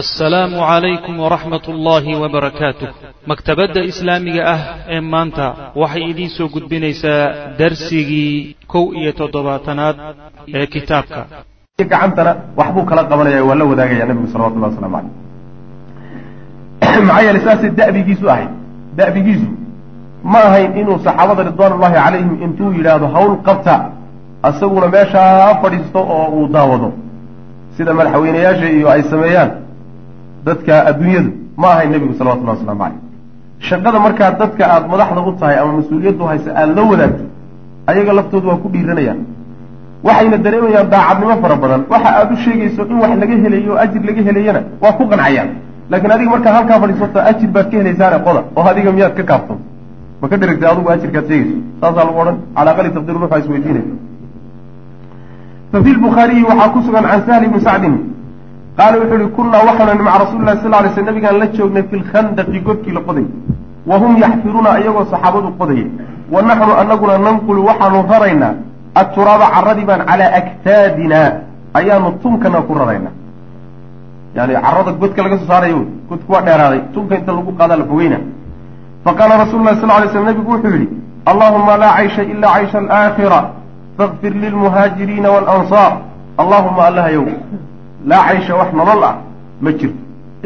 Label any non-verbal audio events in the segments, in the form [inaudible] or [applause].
assalaamu calaykum waraxmat ullaahi wabarakaatuh maktabadda islaamiga ah ee maanta waxay idiin soo gudbinaysaa darsigii kow iyo toddobaatanaad ee kitaabka. Gacantana waxbuu kala qabanaya waa la wadaagaya nabigu salawatullahi waslamu caleyh maxaa yeeley saasay da'bigiisu ahayd. Da'bigiisu ma ahayn inuu saxaabada ridwaanullahi calayhim intuu yidhaahdo hawl qabta asaguna meeshaa fadhiisto oo uu daawado. Sida madaxweyneyaasha iyo ay sameeyaan dadka adduunyadu ma ahayn nebigu salawatullahi waslamu caleyh shaqada markaa dadka aada madaxda u tahay ama mas'uuliyaddu haysa aada la wadaagto ayaga laftoodu waa ku dhiiranayaan. Waxayna dareemayaan daacadnimo fara badan. Waxa aada u sheegayso in wax laga helayo ajir laga helayana waa ku qancayaan. Laakiin adiga markaa halkaa fadhiisato ajir baad ka helaysaane qoda oo adiga miyaad ka kaafto. Ma ka dherigtay adigu ajirkaad sheegayso saasaa lagu odhan. Calaa qali taqdiir ruuxa isweydiinay fa fi lbukhaariyi waxaa ku sugan can sahli bni qaala wuxuu ihi kunnaa waxaanu maca rasuli lahi sal lay sl nabigaan la joognay fi lkhandaqi godkii la qoday. Wa hum yaxfiruuna iyagoo saxaabadu qodaya wa naxnu anaguna nanqulu waxaanu raraynaa aturaaba caradii baan calaa aktaadina ayaanu tunkana ku raraynaa yani carada godka laga soo saarayo godku waa dheeraaday tunka inta lagu qaadaa la fogeyna faqaala rasulu lahi sal lay slam nabigu wuxuu yihi allahuma laa caysha ila caysha alaakhira fakfir lilmuhaajiriina walansaar allahuma allahayow laa caysha wax nolol ah ma jirto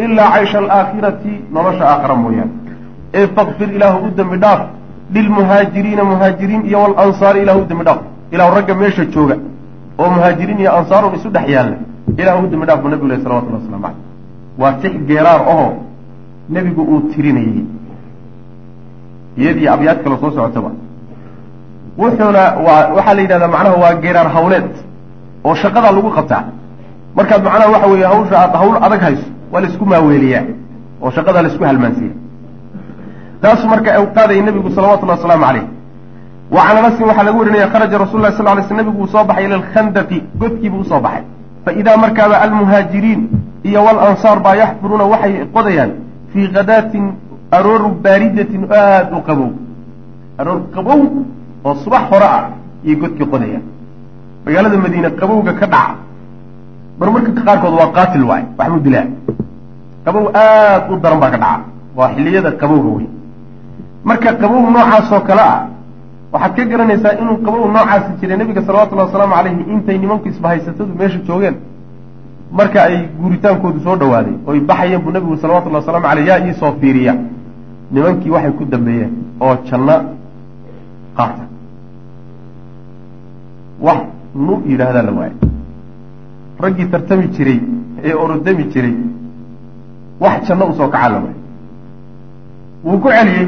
ilaa caysha alaakhirati nolosha aakhira mooyaane. Ee fakfir ilaahu u dembi dhaaf lilmuhaajiriina muhaajiriin iyo walansaari ilahu u dembi dhaaf. Ilahu ragga meesha jooga oo muhaajiriin iyo ansaarun isu dhex yaalla ilahu u dembi dhaaf buu nebigu leh salawatullah waslamu caleyh waa tix geeraar ahoo nebigu uu tirinayey iyadii abyaad kale soo socotaba. Wuxuuna waa waxaa la yidhahdaa macnaha waa geeraar hawleed oo shaqadaa lagu qabtaa markaad macnaha waxa weeye hawsha aad hawl adag hayso waa la isku maaweeliyaa oo shaqadaa la isku halmaansiiya taasu marka u qaadaya nebigu salawatullahi wasalaamu caleyh wa can anasin waxaa laga warinaya kharaja rasul lah sal lay sl nebigu uu soo baxay ila alkhandaqi godkiibuu u soo baxay. Fa idaa markaaba almuhaajiriin iyo walansaar baa yaxfuruuna waxay qodayaan fii khadaatin arooru baaridatin aada u qabow. Aroor qabow oo subax hore ah iyo godkii qodayaan. Magaalada madiine qabowga ka dhaca bar marka qaarkood waa qaatil waay waxbuu dilaa. Qabow aada u daran baa ka dhaca. Waa xilliyada qabowga wey marka qabow noocaasoo kale ah waxaad ka garanaysaa inuu qabow noocaasi jiray nebiga salawatullahi wasalaamu calayhi intay nimanku isbahaysatadu meesha joogeen. Marka ay guuritaankoodu soo dhawaaday oy baxayeen buu nebigu salawatullahi waslamu caleyh yaa iisoo fiiriya. Nimankii waxay ku dambeeyeen oo janno qaata wax nu yidhaahdaa la waayo raggii tartami jiray ee orodami jiray wax janno u soo kacaa la waayo wuu ku celiyey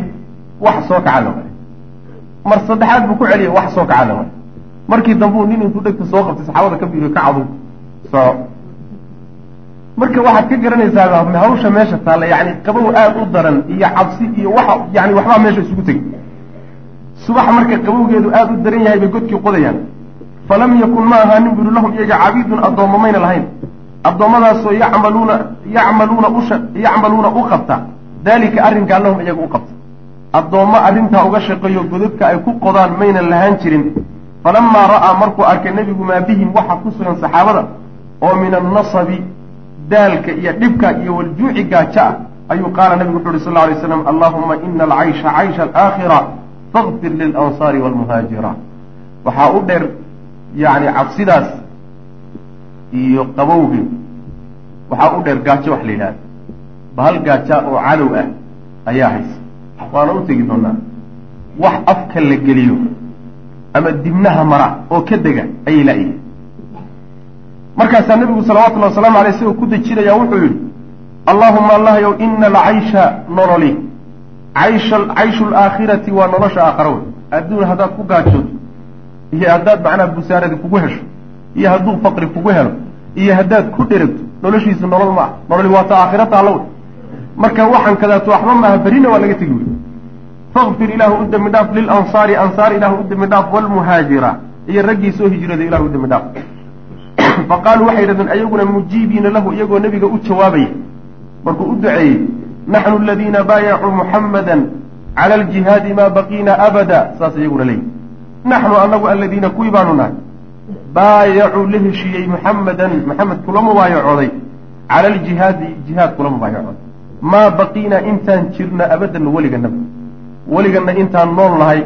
wax soo kaca la waayo mar saddexaad buu ku celiyey wax soo kaca la waayo markii dambuu nin intuu dhegta soo qabtay saxaabada ka biiriyo ka cadu soco marka waxaad ka garanaysaa hawsha meesha taalla yani qabow aada u daran iyo cabsi iyo waxa yani waxbaa meesha isugu tegay subax marka qabowgeedu aada u daran yahay bay godkii qodayaan falam yakun ma ahaanin buri lahum iyaga cabiidun addoommo mayna lahayn. Addoommadaasoo yacmaluuna yacmaluuna usha yacmaluuna u qabta. Daalika arrinkaa lahum iyaga u qabta. Addoommo arrintaa uga shaqeeyo godadka ay ku qodaan maynan lahaan jirin. Falamaa ra'aa markuu arkay nebigu maa bihim waxa ku sugan saxaabada oo min annasabi daalka iyo dhibka iyo waljuuci gaajo ah ayuu qaala nebigu wuxu uhi sal lla alay slam allahuma ina alcaysha caysha alaakhira fakfir lilansaari waalmuhaajira waxaa u dheer yacni cabsidaas iyo qabowgi waxaa u dheer gaajo wax la yidhahda bahal gaaja oo cadow ah ayaa haysa. Waana u tegi doonaa wax afka la geliyo ama dibnaha mara oo ka dega ayay laayihin markaasaa nebigu salawatullahi wasalaamu aleyh isagoo ku dejinaya wuxuu yidhi allaahuma allahyow ina alcaysha nololi. Caysha cayshu alaakhirati waa nolosha aakhara wey adduun haddaad ku gaajooto iyo haddaad macnaha busaaradi kugu hesho iyo hadduu faqri kugu helo iyo haddaad ku dheragto noloshiisu nolol ma ah nololi waata aakhira taalla wey. Marka waxaan kadaato waxba maaha berrina waa laga tegi wey. Fakfir ilaahu u dembi dhaaf lilansaari ansaar ilaahu u dembi dhaaf waalmuhaajira iyo raggii soo hijrooday ilahu u dembi dhaaf [coughs] fa qaaluu waxay yidhahdeen ayaguna mujiibiina lahu iyagoo nebiga u jawaabaya markuu u duceeyey naxnu aladiina baayacuu muxammadan cala aljihaadi maa baqiina abada saas iyaguna leeyihi naxnu anagu aladiina kuwii baanu nahay baayacuu la heshiiyey muxamadan maxamed kula mubaayacooday cala aljihaadi jihaad kula mubaayacoon maa baqiinaa intaan jirno abadan weliganaba weliganna intaan nool nahay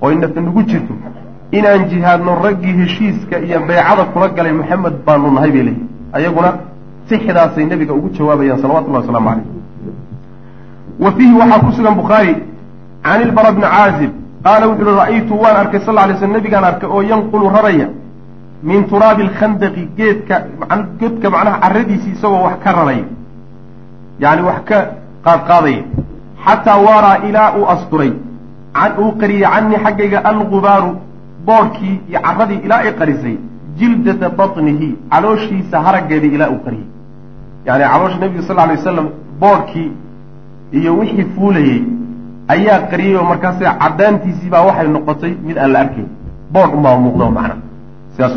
oy nafta nagu jirto inaan jihaadno raggii heshiiska iyo beecada kula galay maxamed baanu nahay bay leeyihiin ayaguna sixdaasay nebiga ugu jawaabayaan salawatullahi wasalaamu calayh wa fiihi waxaa ku sugan bukhaari can ilbara bni caazib qaala wuxu uhi ra'aytu waan arkay sal ly sl nebigaan arkay oo yanqulu raraya min turaabi alkhandaqi geedka godka macnaha caradiisii isagoo wax ka raraya yacni wax ka qaadqaadaya xataa waaraa ilaa uu asturay uu qariyey canii xaggayga algubaaru boodhkii iyo carradii ilaa ay qarisay jildata batnihi calooshiisa haraggeedii ilaa uu qariyey yani caloosha nebiga sal alay wasalam boodhkii iyo wixii fuulayey ayaa qariyey oo markaas caddaantiisii baa waxay noqotay mid aan la arkayn boodh unbaa muuqda macna. Sidaas.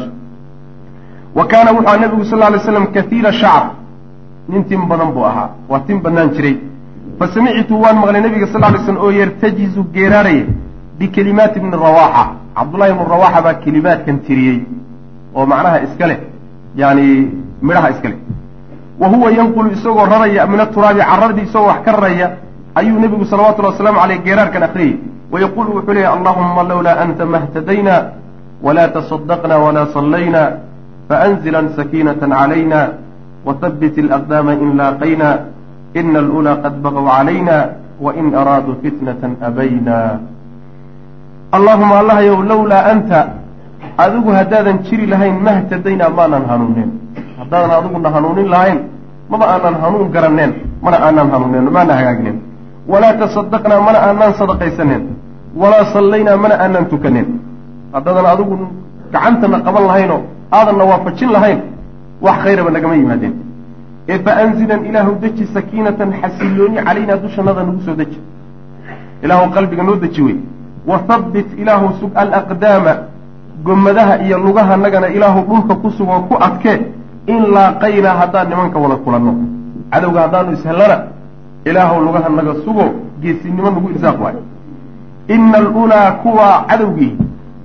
Wa kaana wuxuu aha nabigu sal lay slam kaiira shacr nin tin badan buu ahaa. Waa tin bannaan jiray. Fa samictu waan maqlay nabiga sal lay slam oo yartajizu geeraaraya bikelimaati bni rawaxa cabdullahi ibnu rawaxa baa kelimaadkan tiriyey oo macnaha iska leh. Yani midhaha iska leh. Wa huwa yanqulu isagoo raraya min aturaabi carradii isagoo wax ka raraya ayuu nebigu salawatulli wasalaamu caleyh geeraarkan akhriyey wayaquulu wuxuu leeyahy allahuma lowlaa anta mahtadayna walaa tasadaqna walaa sallayna faanzilan sakiinata calayna whabbit alaqdaama in laaqayna ina alulaa qad baqow calayna wain araaduu fitnatan abayna. Allahuma allahayow lowlaa anta adigu haddaadan jiri lahayn mahtadaynaa maanan hanuuneen haddaadan adiguna hanuunin lahayn maba aanan hanuun garaneen mana aanan hanuuneen maana hagaaginen walaa taصadaqnaa mana aanan sadaqaysaneen walaa sallaynaa mana aanan tukaneen haddaadan adigu gacantana qaban lahaynoo aadanna waafajin lahayn wax khayraba nagama yimaadeen ee fa anzilan ilaahu deji sakiinatan xasilooni calaynaa dushannada nagu soo deji. Ilaahu qalbiga noo deji wey wa habbit ilaahu sug alaqdaama gomadaha iyo lugaha nagana ilaahu dhulka ku sugoo ku adkee in laaqaynaa haddaan nimanka wada kulanno. Cadowga haddaanu ishellana ilaahu lugaha naga sugo geesinimo nagu irsaaq waayo. Ina alulaa kuwa cadowgii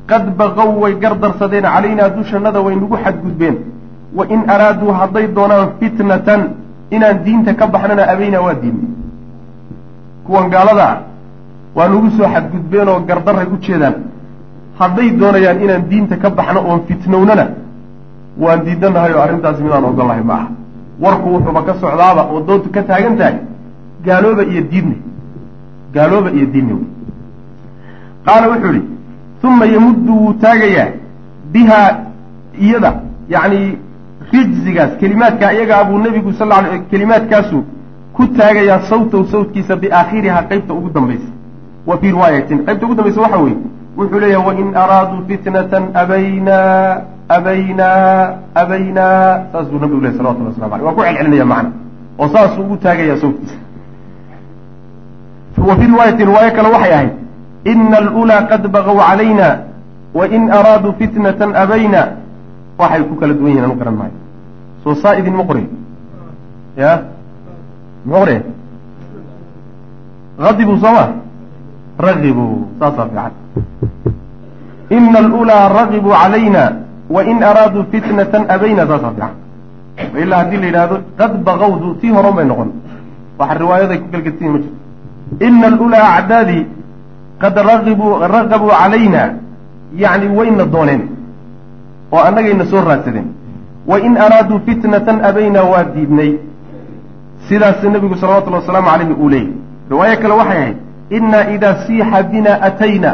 qad baqow way gardarsadeen calaynaa dushannada way nagu xadgudbeen. Wa in araaduu hadday doonaan fitnatan inaan diinta ka baxnana abaynaa waa diidnay kuwan gaalada ah waa nagu soo xadgudbeen oo gardaray u jeedaan. Hadday doonayaan inaan diinta ka baxno oon fitnownana waan diidanahay oo arrintaasi midaan ogol lahay ma aha warku wuxuuba ka socdaaba oo doontu ka taagan tahay gaalooba iyo diidne gaalooba iyo diidne qaala wuxuu idhi uma yamuddu wuu taagayaa bihaa iyada yacni rijzigaas kelimaadkaa iyagaa buu nebigu sal ly kelimaadkaasu ku taagayaa sawtaw sawtkiisa biaakhirihaa qaybta ugu dambaysa. Wa fii riwaayatin qaybta ugu dambaysa waxa weeye wuxuu leeyahay wain araaduu fitnatan abaynaa abaynaa abaynaa saas buu nabigu leh salawatullah waslamu aleyh waa ku celcelinaya macna oo saasuu ugu taagayaa sawtkiisa wa fii riwaayatin riwaayo kale waxay ahayd ina alulaa qad baqow calayna wain araaduu fitnatan abayna. Waxay ku kala duwan yihiin anu garan maayo. Soo saa idinma qoray ya? Muxuu qoraya adibuu soo ma ragibuu saasaa fiican. Ina alulaa ragibuu calayna wain araaduu fitnatan abayna. Saasaa fiican. Ilaa haddii la yidhaahdo qad baqawdu tii horan bay noqon. Waxa riwaayaday ku galgedsiyin ma jirto ina alulaa acdaadii qad ragabuu calayna yacni wayna dooneen oo annagayna soo raadsadeen wain araaduu fitnatan abayna waa diidnay sidaas nebigu salawatullhi wasalaamu calayhi uu leeyay riwaayo kale waxay ahayd innaa idaa siixa bina atayna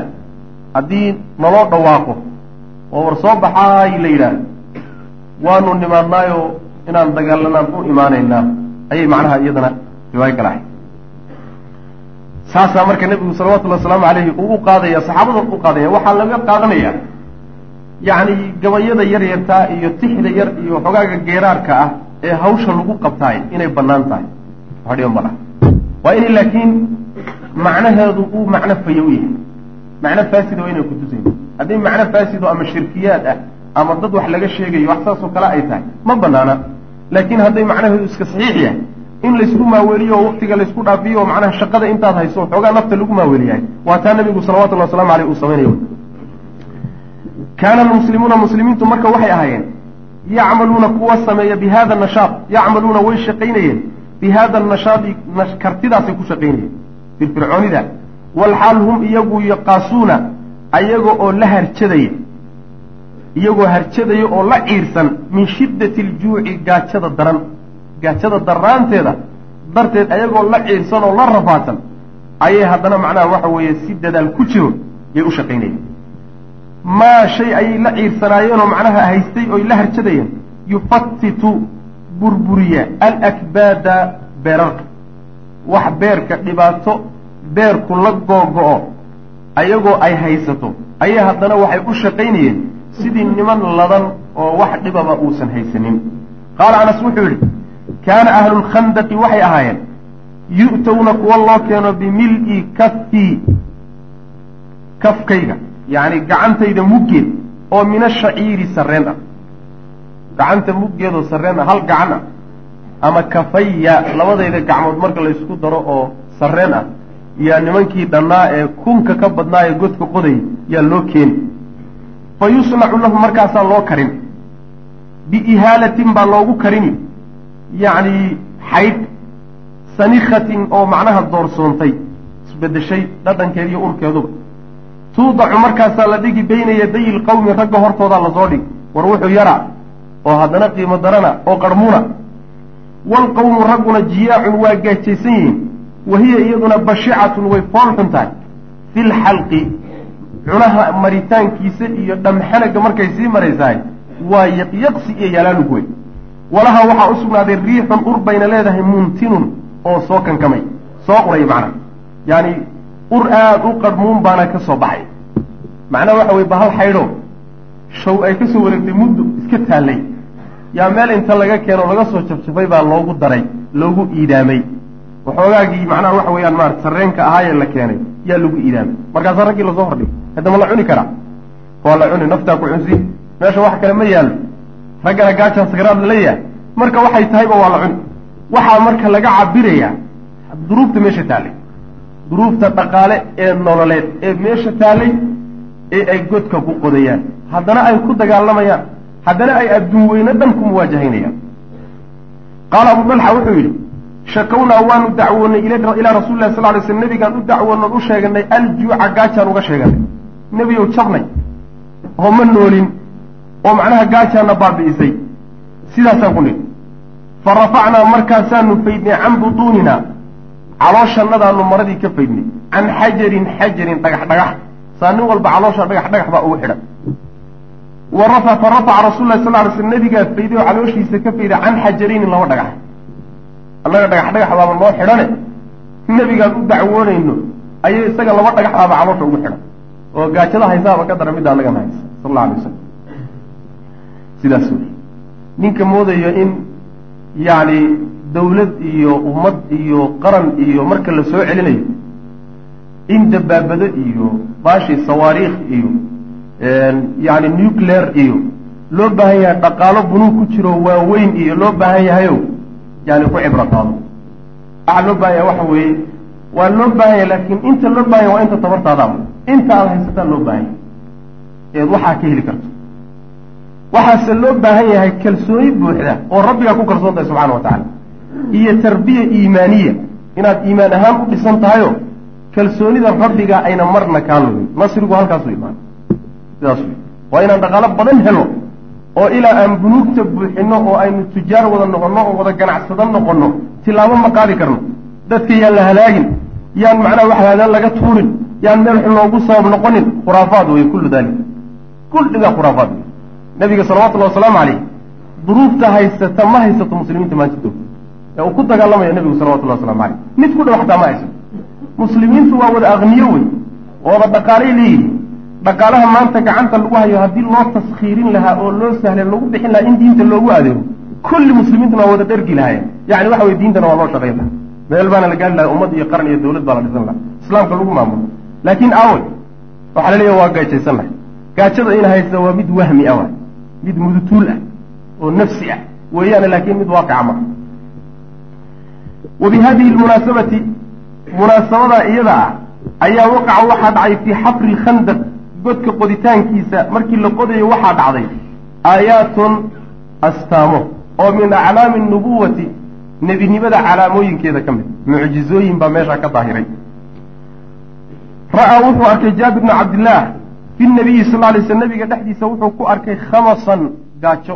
haddii naloo dhawaaqo oo war soo baxaay la yidhaahdo waanu nimaadnaayoo inaan dagaalanaan u imaanaynaa ayay macnaha iyadana riwaayo kale ahayd saasaa marka nebigu salawatullhi wasalaamu calayhi uu u qaadaya saxaabada u qaadaya waxaa laga qaadanaya. Yacni gabayada yar yartaa iyo tixda yar iyo xogaaga geeraarka ah ee hawsha lagu qabtaay inay bannaan tahay. Wax dhiba ma laha waa inay laakiin macnaheedu uu macno fayo u yahay macno faasida waa inay kutusayn haddii macno faasido ama shirkiyaad ah ama dad wax laga sheegayo wax saasoo kale ay tahay ma banaana laakiin hadday macnaheedu iska saxiix yahay in laysku maaweeliyo oo waktiga laysku dhaafiyo oo macnaha shaqada intaad hayso xoogaa nafta lagu maaweeliyahay waa taa nabigu salawatullahi waslamu aleyh uu samaynayo kaana almuslimuuna muslimiintu marka waxay ahaayeen yacmaluuna kuwa sameeya bi hada nashaad yacmaluuna way shaqaynayeen. Bi hada nashaadi kartidaasay ku shaqaynayeen. Firfircoonida walxaal hum iyagu yaqaasuuna ayaga oo la harjadaya. Iyagoo harjadaya oo la ciirsan min shiddati aljuuci gaajada daran gaajada daraanteeda darteed ayagoo la ciirsan oo la rafaadsan ayay haddana macnaha waxa weeye si dadaal ku jiro yay u shaqaynayeen maa shay ayay la ciirsanaayeenoo macnaha haystay oy la harjadayeen yufatitu burburiya alakbaada beerarka wax beerka dhibaato beerku la googo-o ayagoo ay haysato ayay haddana waxay u shaqaynayeen sidii niman ladan oo wax dhibaba uusan haysanin. Qaala anas wuxuu yidhi kaana ahlulkhandaqi waxay ahaayeen yu'towna kuwa loo keeno bimil-i kaffii kafkayga yacni gacantayda muggeed oo min ashaciiri sarreen ah gacanta muggeedoo sarreen ah hal gacan ah ama kafaya labadayda gacmood marka la ysku daro oo sarreen ah yaa nimankii dhannaa ee kunka ka badnaa ee godka qoday yaa loo keeni fa yusnacu lahu markaasaa loo karin biihaalatin baa loogu karini yacni xaydh sanikhatin oo macnaha doorsoontay isbedeshay dhadhankeeda iyo urkeeduba. Tuudacu markaasaa la dhigi bayna yaday ilqawmi ragga hortoodaa la soo dhig. War wuxuu yara oo haddana qiimo darana oo qarmuuna. Waalqawmu ragguna jiyaacun waa gaajaysan yihiin. Wa hiya iyaduna bashicatun way fool xun tahay fi lxalqi cunaha maritaankiisa iyo dhamxanaga markay sii maraysahay waa yaqyaqsi iyo yalaalug wey walaha waxaa u sugnaaday riixun ur bayna leedahay muntinun oo soo kankamay. Soo uray macnaha yaani ur aada u qarhmuun baana ka soo baxay. Macnaha waxa weye bahal xaydho shaw ay ka soo wareegtay muddo iska taallay. Yaa meel inta laga keeno laga soo jabjabay baa loogu daray loogu iidaamay. Waxoogaagii macnaha waxa weeyaan maarata sarreenka ahaayee la keenay yaa lagu iidaamay. Markaasaa raggii la soo hordhigay haddama la cuni karaa. Waa la cuni naftaa ku cunsi meesha wax kale ma yaallo raggana gaajaa sakaraad la leeyahay marka waxay tahayba waa la cuni waxaa marka laga cabirayaa duruufta meesha taallay duruufta dhaqaale ee nololeed ee meesha taallay ee ay godka ku qodayaan. Haddana ay ku dagaalamayaan. Haddana ay adduun weyne dhan ku muwaajahaynayaan. Qaala abu dalxa wuxuu yidhi shakownaa waanu dacwoonay ilaa rasuli lah sal lay sl nebigaan u dacwoonoon u sheeganay aljuuca gaajaan uga sheeganay. Nebiyow jabnay. Oo ma noolin oo macnaha gaajaana baabi'isay. Sidaasaan ku nidhi. Fa rafacnaa markaasaanu faydnay can butuunina. Calooshannadaanu maradii ka faydnay. Can xajarin xajarin dhagax dhagax. Saa nin walba caloosha dhagax dhagax baa ugu xidhan. Wa rafa fa rafaca rasul lah sal lay sl nebigaa fayday oo calooshiisa ka fayday can xajarayni laba dhagax. Annaga dhagax dhagax baaba noo xidhane. Nebigaan u dacwoonayno ayay isaga laba dhagax baaba caloosha ugu xidhan. Oo gaajada haysaaba ka dara midda annagana haysa sal alla alay wasalam sidaas wey ninka moodayo in yacni dawlad iyo ummad iyo qaran iyo marka la soo celinayo in dabaabado iyo baashi sawaariikh iyo yacni nuclear iyo loo baahan yahay dhaqaalo bunuug ku jiro waaweyn iyo loo baahan yahayo yani ku cibro qaado waxaa loo baahan yahay waxa weeye waa loo baahan yahay laakiin inta loo baahan yahay waa inta tabartaadaama inta aada haysataan loo baahan yahay eed waxaa ka heli karto waxaase loo baahan yahay kalsooni buuxda oo rabbigaa ku kalsoon tahay subxana wa tacaala. iyo tarbiya iimaaniya. inaad iimaan ahaan u dhisan tahayo kalsoonida rabbiga ayna marna kaa lugin nasrigu halkaasu imaan. Sidaas wey waa inaan dhaqaalo badan helo oo ilaa aan bunuugta buuxino oo aynu tujaar wada noqonno oo wada ganacsado noqonno tilaabo ma qaadi karno. Dadka yaan la halaagin yaan macnaha wax haadaan laga tuurin yaan meel xun loogu sabab noqonin khuraafaad wey kullu dalik. Kulligaa khuraafaad wey nabiga salawatullahi wasalaamu caleyh duruufta haysata ma haysato muslimiinta maantito ee uu ku dagaalamaya nebigu salawatullahi waslamu caleyh mid ku dhow xataa ma haysato. Muslimiintu waa wada aqniyo wey. Wada dhaqaalay leeyihiin dhaqaalaha maanta gacanta lagu hayo haddii loo taskhiirin lahaa oo loo sahlay lagu bixin lahaa in diinta loogu adeego kulli muslimiintuna waa wada dhergi lahaayeen. Yani waxa weye diintana waa loo shaqayn lahaa. Meel baana la gaari lahaa ummad iyo qaran iyo dawlad baa la dhisan lahaa. Islaamka lagu maamulo. Laakiin aawey waxaa la leeyahy waa gaajaysan lahay gaajada in haysta waa mid wahmi ah mid mudutuul ah oo nafsi ah weeyaane laakiin mid waaqica ma wa bi hadihi lmunaasabati munaasabada iyada ah ayaa waqaca waxaa dhacay fii xafri lkhandaq godka qoditaankiisa. Markii la qodayo waxaa dhacday aayaatun astaamo oo min aclaami nubuwati nebinimada calaamooyinkeeda ka mid. Mucjizooyin baa meeshaa ka daahiray. Ra'aa wuxuu arkay jaabir bnu cabdillaah fi nabiyi sal lay sl nabiga dhexdiisa wuxuu ku arkay khamasan gaajo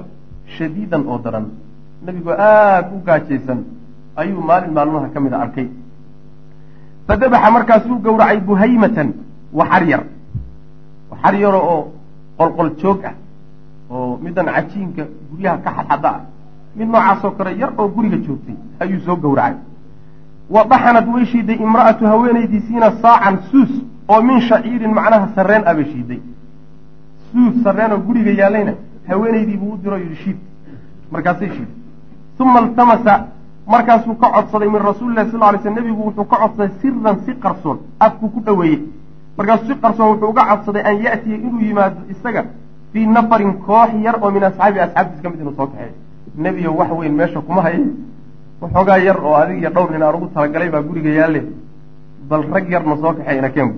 shadiidan oo daran. Nebigoo aada u gaajaysan ayuu maalin maalmaha ka mida arkay. Fadabaxa markaasuu gowracay buhaymatan waxar yar. Waxar yaro oo qolqol joog ah oo midan cajiinka guryaha ka xadxada ah. Mid noocaasoo kale yar oo guriga joogtay ayuu soo gowracay. Wa daxanad way shiiday imra'atu haweenaydiisiina saacan suus oo min shaciirin macnaha sarreen ah bay shiiday. Suus sarreen oo guriga yaallayna haweenaydiibuu u diro yidhi shiid. Markaasay shiiday uma iltamasa markaasuu ka codsaday min rasuulillahi sal lay sl nebigu wuxuu ka codsaday siran si qarsoon afkuu ku dhoweeyey. Markaasuu si qarsoon wuxuu uga codsaday an ya'tiya inuu yimaado isaga fii nafarin koox yar oo min asxaabi asxaabtiis ka mid inuu soo kaxeeyo. Nebiyo wax weyn meesha kuma hayay waxoogaa yar oo adig iyo dhowr nin aan ugu talagalay baa guriga yaalle bal rag yarna soo kaxeeyna keen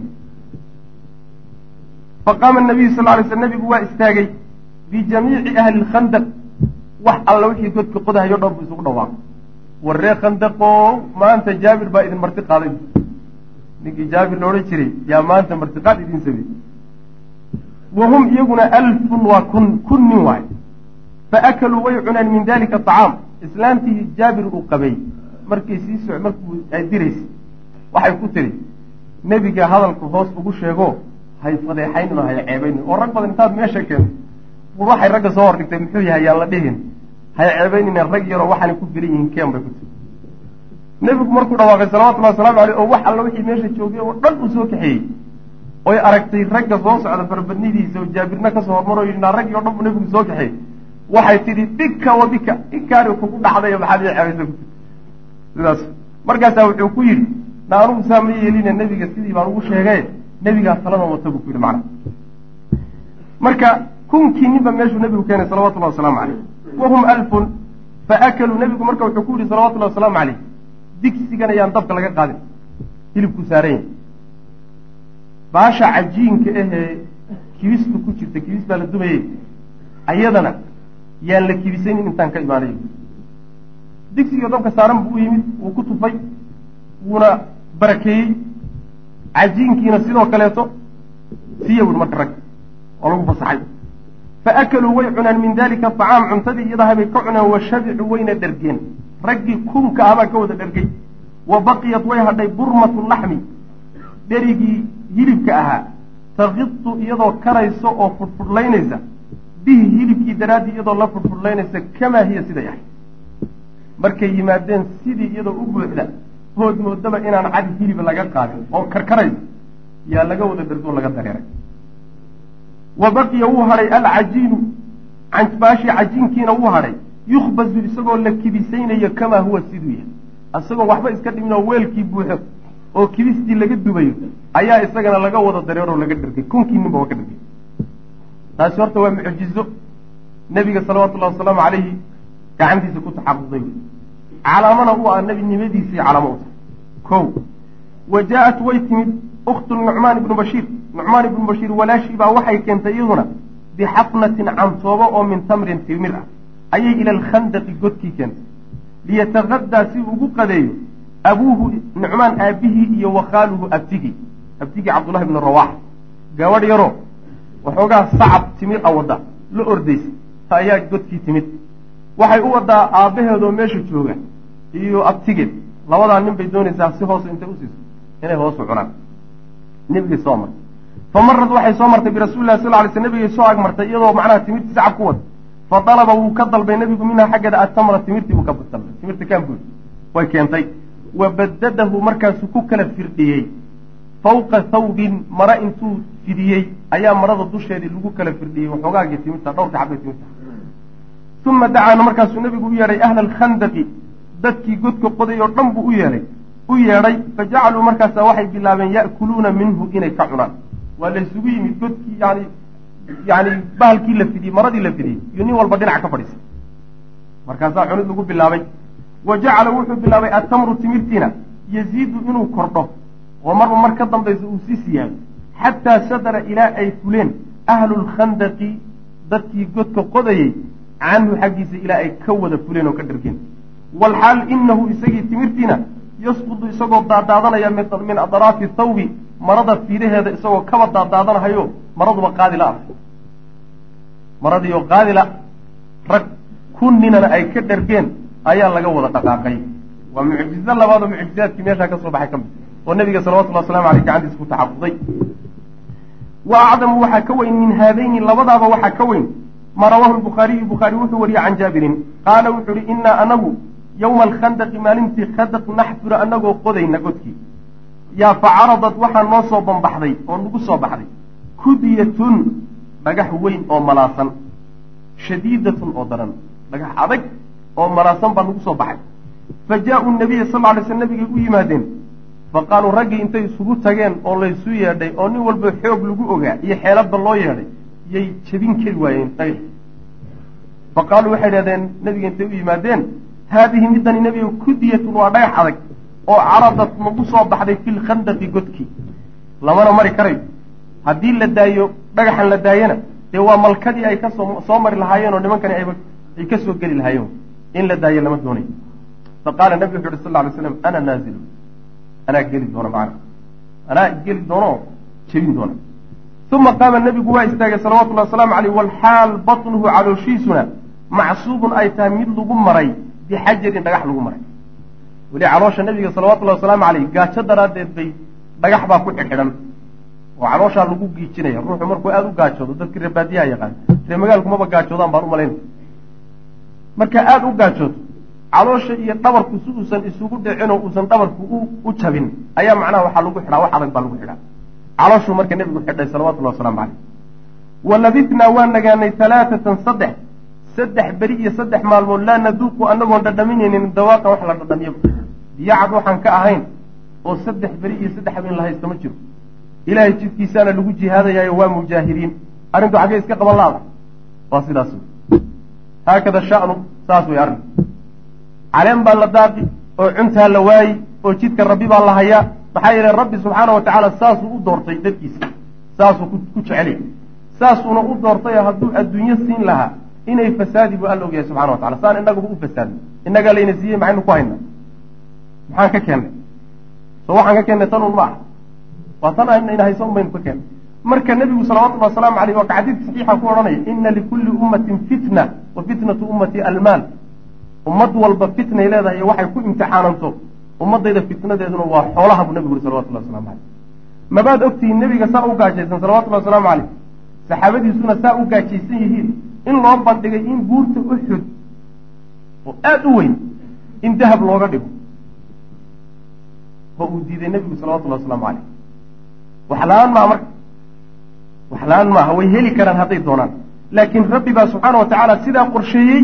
faqaama nabiyu sal lay sl nebigu waa istaagay bijamiici ahli lkhandaq wax alla wixii godka qodahayo dhan buu isugu dhawaaqay warree khandaqow maanta jaabir baa idin marti qaaday. Ninkii jaabir la odhan jiray yaa maanta martiqaad idin sameeyey wa hum iyaguna alfun waa kun kun nin waay. Fa akaluu way cuneen min dalika acaam islaamtii jaabir uu qabay. Markay sii so markuu ay diraysay waxay ku tiri nebiga hadalka hoos ugu sheego hay fadeexaynin oo hay ceebaynin oo rag badan intaad meesha keento waxay ragga soo hordhigtay muxuu yahay yaan la dhihin. Hay ceebaynina rag yaroo waxaanay ku filan yihiin keen bay ku tiri. Nebigu markuu dhawaaqay salawatullahi wasalaamu aleyh oo wax alla wixii meesha joogay oo dhan uu soo kaxeeyey. Oy aragtay ragga soo socda barbadnidiisa oo jaabirna ka soo hormaro yidhi naa raggii o dhan buu nebigu soo kaxeeyey. Waxay tidhi bika wa bika inkaari kugu dhacdayo maxaad ii ceebaysa ku tii sidaas markaasaa wuxuu ku yidhi na anugu saa ma yeelina nebiga sidii baan ugu sheegay nebigaa talada wata buu ku yidhi macna. Marka kunkii ninba meeshuu nebigu keenay salawatullahi wasalaamu caleyh wahum alfun fa akaluu nebigu marka wuxuu ku yidhi salawatullahi wasalaamu caleyh digsigan ayaan dabka laga qaadin hilibku saaran baasha cajiinka ahee kibistu ku jirta kibis baa la dumayey ayadana yaan la kibisaynin intaan ka imaanayo digsigii dabka saaran buu u yimid wuu ku tufay wuuna barakeeyey cajiinkiina sidoo kaleeto siya wuri marka rag oo lagu fasaxay fa akaluu way cuneen min dalika acaam cuntadii iyadahabay ka cuneen wa shabicuu wayna dhergeen raggii kunka ahbaa ka wada dhergay wa baqiyat way hadhay burmatu laxmi dherigii hilibka ahaa. Takitu iyadoo karayso oo fudhfudhlaynaysa bihi hilibkii daraaddii iyadoo la fudhfudhlaynaysa kamaa hiya siday ahay markay yimaadeen sidii iyadoo u buuxda hood moodaba inaan cad hilib laga qaadin oo karkaraysa yaa laga wada dhergoo laga dareeray. Wa baqiya wuu hadhay alcajiinu baashii cajiinkiina wuu hadhay yukhbazu isagoo la kibisaynayo kamaa huwa siduu yahay. Isagoo waxba iska dhimin oo weelkii buuxo oo kibistii laga dubayo ayaa isagana laga wada dareeroo laga dhergay kunkii ninba waa ka dhergay taasi horta waa mucjizo. Nebiga salawatullahi wasalaamu calayhi gacantiisa ku taxaquqday calaamana u ah nebinimadiisii calaamo u tahay ko wa jaa-at way timid ukhtu nucmaan ibnu bashiir. Nucmaan ibnu bashiir walaashii baa waxay keentay iyaduna bixafnatin cantoobo oo min tamrin timir ah. Ayay ila alkhandaqi godkii keentay. Liyataqadaa si ugu qadeeyo abuuhu nucmaan aabihii iyo wakhaaluhu abtigii abtigii cabdullahi ibnu rawax. Gabadh yaroo waxoogaa sacab timir a wadda la ordaysa ayaa godkii timid. Waxay u wadaa aabbaheedoo meesha jooga iyo abtigeed labadaa nin bay doonaysaa si hoose intay usiiso inay hoosu cunaan. Nebigay soo martay. Fa marad waxay soo martay birasuulillahi sal lay sl nebigay soo agmartay iyadoo macnaha timirtii sacab ku wada fa dalaba wuu ka dalbay nebigu minhaa xaggeeda atamra timirtii buu ka dalbay. Timirta kaanbuud way keentay. Wa badadahu markaasuu ku kala firdhiyey. Fawqa thawbin mara intuu fidiyey ayaa marada dusheedii lagu kala firdhiyey. Waxoogaagii timirta dhowrka xabbay timirta. Uma dacaana markaasuu nebigu u yeedhay ahla alkhandaqi dadkii godka qoday oo dhan buu u yeedhay u yeedhay fa jacaluu markaasa waxay bilaabeen ya'kuluuna minhu inay ka cunaan. Waa la ysugu yimid godkii yani yani bahalkii la fidiyey maradii la fidiyey iyo nin walba dhinac ka fadhiisay markaasaa cunid lagu bilaabay. Wa jacala wuxuu bilaabay atamru timirtiina yaziidu inuu kordho oo marba mar ka dambaysa uu sii siyaado xataa sadara ilaa ay fuleen ahlu lkhandaqi dadkii godka qodayey canhu xaggiisa ilaa ay ka wada fuleen oo ka dhargeen walxaal inahu isagii timirtiina yasqudu isagoo daadaadanaya min adraafi thawbi marada fiidaheeda isagoo kaba daadaadanahayo maraduba qaadila ah maradiioo qaadila rag kunninana ay ka dhargeen ayaa laga wada dhaqaaqay waa mucjizo labaad oo mucjizaadkii meeshaa ka soo baxay ka mid oo nabiga salawatullhi waslamu aleyh gacantiisa ku taxafuday wa acdamu waxaa ka weyn min haadayni labadaaba waxaa ka weyn ma rawaahu lbukhaariyu bukhaari wuxuu wariyey can jaabirin qaala wuxuu uhi innaa anagu yowma alkhandaqi maalintii khandaq naxfuru anagoo qodayna godkii yaa fa caradat waxaa noo soo bambaxday oo nagu soo baxday kudyatun dhagax weyn oo malaasan shadiidatun oo daran dhagax adag oo malaasan baa nagu soo baxay fa jaa-uu nabiya sal alay sl nabigay u yimaadeen fa qaaluu raggii intay isugu tageen oo laysu yeedhay oo nin walba xoog lagu ogaa iyo xeeladba loo yeedhay yay jebin kari waayeen dhagax fa qaaluu waxay idhahdeen nabiga intay u yimaadeen haadihi midani nebiga kudiyatun waa dhagax adag oo caradat nagu soo baxday fi lkhandaqi godkii lamana mari karayo haddii la daayo dhagaxan la daayana dee waa malkadii ay ka soo soo mari lahaayeen oo nimankani ay ka soo geli lahaayeen in la daayo lama doonayo fa qaala nabigu wuxu uhi sal alay slam ana naazilu anaa geli doona macana anaa geli doono oo jebin doona uma qaama nebigu waa istaagay salawatullahi wasalaamu caleyh walxaal batnuhu calooshiisuna macsuubun ay tahay mid lagu maray bixajarin dhagax lagu maray. Weli caloosha nebiga salawatullahi wasalaamu caleyh gaajo daraaddeed bay dhagax baa ku xidxidhan oo calooshaa lagu giijinaya ruuxu markuu aada u gaajoodo dadkii reer baadiyaha yaqaan ree magaalku maba gaajoodaan baan u malaynaya marka aada u gaajoodo caloosha iyo dhabarku si uusan isugu dhicin oo uusan dhabarku u jabin ayaa macnaha waxaa lagu xidhaa wax adag baa lagu xidhaa. Calooshuu marka nebigu xidhay salawatullahi wasalaamu caleyh wa labitnaa waa nagaanay talaatatan saddex saddex beri iyo saddex maalmood laa naduuqu anagoon dhadhaminaynin dawaaqan wax la dhadhamiyo. Biyacad waxaan ka ahayn oo saddex beri iyo saddex habeen la haysta ma jiro. Ilaahay jidkiisaana lagu jihaadayaayo waa mujaahidiin arrintu xaggee iska qaban laada waa sidaas haakada sha'nu saas way arrin. Caleen baa la daaqi oo cuntaa la waayi oo jidka rabbi baa la hayaa. Maxaa yeele rabbi subxaana wa tacaala saasuu u doortay dadkiisa saasuu ku jecelay saasuuna u doortay hadduu adduunyo siin lahaa inay fasaadi buu alla ogyahay subxana wa tacala saan inaguba u fasaadin innagaa layna siiyey maxaynu ku haynaa? Maxaan ka keennay so waxaan ka keennay tan un ma waa tan ayna hayso un baynu ka keennay marka nebigu salawatullahi wasalaamu aleyh waa ka xadiid saxiixa ku odhanaya ina likulli ummatin fitna wa fitnatu ummati almaal. Ummad walba fitnay leedahay iyo waxay ku imtixaananto. Ummadayda fitnadeeduna waa xoolaha buu nebigu uri salawatullahi waslamu caleyh mabaad ogtihiin nebiga saa u gaajaysan salawatullahi wasalaamu caleyh saxaabadiisuna saa u gaajaysan yihiin in loo bandhigay in buurta uxud oo aada u weyn in dahab looga dhigo. Oo uu diiday nebigu salawatullahi wasalaamu caleyh wax la'aan maaha marka. Wax la'aan maaha way heli karaan hadday doonaan. Laakiin rabbi baa subxaana wa tacaala sidaa qorsheeyey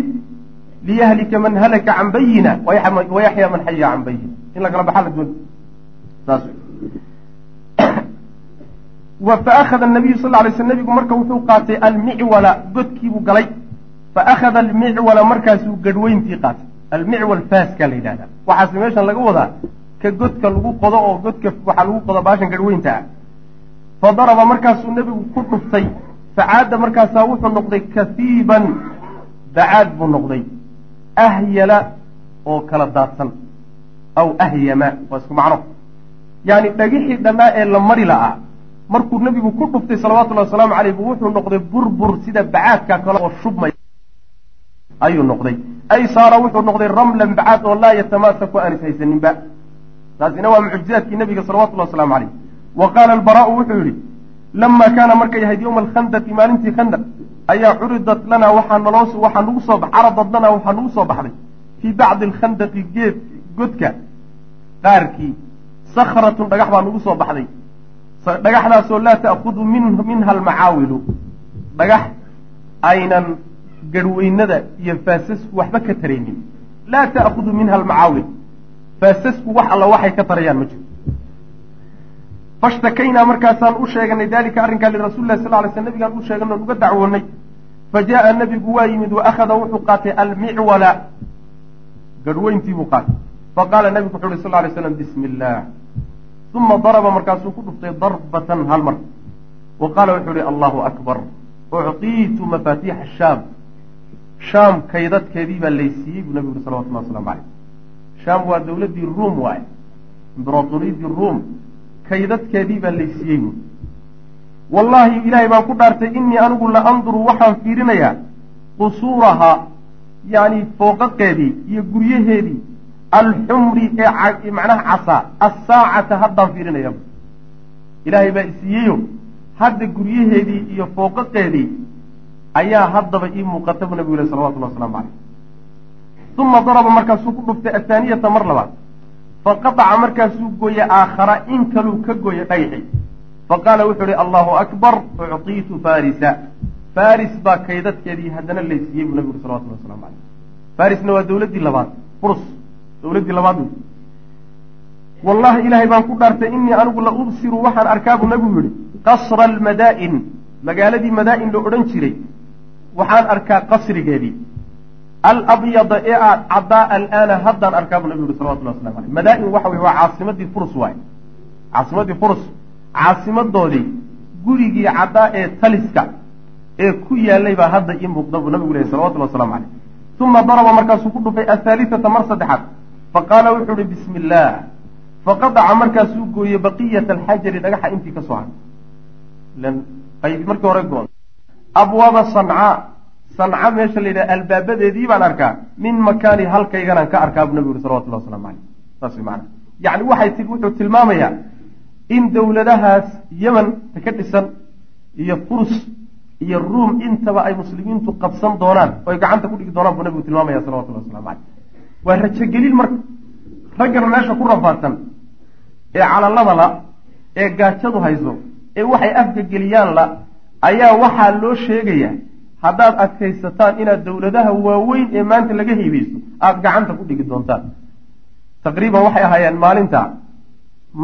liyahlika man halaka can bayina wayaxya man xaya can bayina in lagala baxaa la doon saas faahada nabiyu sal lay sl nabigu marka wuxuu qaatay almicwala godkiibuu galay. Faakhada almicwala markaasuu gadhweyntii qaatay. Almicwal faaskaa la yidhahdaa waxaase meeshan laga wadaa ka godka lagu qodo oo godka waxaa lagu qodo baashan gadhweynta ah. Fa daraba markaasuu nebigu ku dhuftay. Facaada markaasaa wuxuu noqday kahiiban dacaad buu noqday. Ahyala oo kala daadsan. Aw ahyama waa isku macno. Yaani dhagixii dhannaa ee la mari la'aa markuu nebigu ku dhuftay salawatullahi wasalaamu caleyh bu wuxuu noqday burbur sida bacaadka kale oo shubmay. Ayuu noqday. Ay saara wuxuu noqday ramlan bacaad oo laa yatamaasaku aan is haysaninba taasina waa mucjizaadkii nebiga salawatullahi wasalaamu caleyh wa qaala albaraau wuxuu yidhi lama kaana markay ahayd yowma alkhandaqi maalintii khandaq ayaa curidat lanaa waxaa naloo waxaa nagu soo caradat lanaa waxaa nagu soo baxday fii bacdi alkhandaqi geed godka qaarkii sakratun dhagax baa nagu soo baxday dhagaxdaasoo laa ta'kudu min minha almacaawilu. Dhagax aynan garhweynada iyo faasasku waxba ka taraynin. Laa ta'kudu minha almacaawil. Faasasku wax alla waxay ka tarayaan ma jiro fashtakaynaa markaasaan u sheeganay dalika arrinkaa lirasuli lah sal lay sl nabigaan u sheeganay on uga dacwoonay. Fa jaa'a nebigu waa yimid wa wuxuu qaatay almicwala garhweyntii buu qaatay. Faqaala nebigu wuxu uhi sal lay slam bismi illaah uma daraba markaasuu ku dhuftay darbatan hal mar wa qaala wuxuu ihi allahu akbar ucطiitu mafaatiixa shaam shaam kaydadkeedii baa laysiiyey buu nabigu uri salawatullahi waslamu caleyh shaam waa dowladdii ruum waaye imberatoriyadii ruum kaydadkeedii baa laysiiyey buui wallaahi ilaahay baan ku dhaartay innii anigu la anduru waxaan fiirinayaa qusuurahaa yacni fooqaqeedii iyo guryaheedii alxumri ee macnaha casaa assaacata haddaan fiirinaya ilaahay baa isiiyeyo hadda guryaheedii iyo fooqaqeedii ayaa haddaba ii muuqata buu nabigu leh salawatullah waslamu caleyh uma daraba markaasuu ku dhuftay athaaniyata mar labaad. Faqataca markaasuu gooye aakhara in kaluu ka gooye dhayxi faqaala wuxuu ihi allahu akbar uctiitu farisa faris baa kaydadkeedii haddana laysiiyey buu nabigu uri salawatullah waslamu caleyh farisna waa dowladdii labaad furs dowladdii labaad. Wey wallahi ilaahay baan ku dhaartay innii anigu la ubsiru waxaan arkaa buu nabigu yihi qasra almadaa'in magaaladii madaa-in la odhan jiray waxaan arkaa qasrigeedii. Alabyada ee aad caddaa alaana haddaan arkaa buu nabigu yihi salawatullah waslamu aleyh madaa-in waxa wey waa caasimadii furs waaye. Caasimadii furs caasimadoodii gurigii caddaa ee taliska ee ku yaalay baa hadda ii muuqda buu nabigu lehy salawatullah waslamu caleyh uma daraba markaasuu ku dhufay athaalitata mar saddexaad faqaala wuxuu uhi bismi illaah faqadaca markaasuu gooyey baqiyata alxajari dhagaxa intii ka soo haray ilan qaybi markii hore goon. Abwaaba sancaa sanca meesha la yidhaha albaabadeedii baan arkaa. Min makaani halkayganaan ka arkaa buu nabigu yuri salawatullah waslamu caleyh saas way maana yacni waxay ti wuxuu tilmaamayaa in dowladahaas yeman ka dhisan iyo furs iyo ruum intaba ay muslimiintu qabsan doonaan oo ay gacanta ku dhigi doonaan buu nabigu tilmaamaya salawatullahi waslamu caleyh waa rajogelin marka raggan meesha ku rafaadsan ee calalada la ee gaajadu hayso ee waxay afgageliyaan la ayaa waxaa loo sheegayaa haddaad adkaysataan inaad dowladaha waaweyn ee maanta laga hiibaysto aada gacanta ku dhigi doontaan. Taqriiban waxay ahaayeen maalinta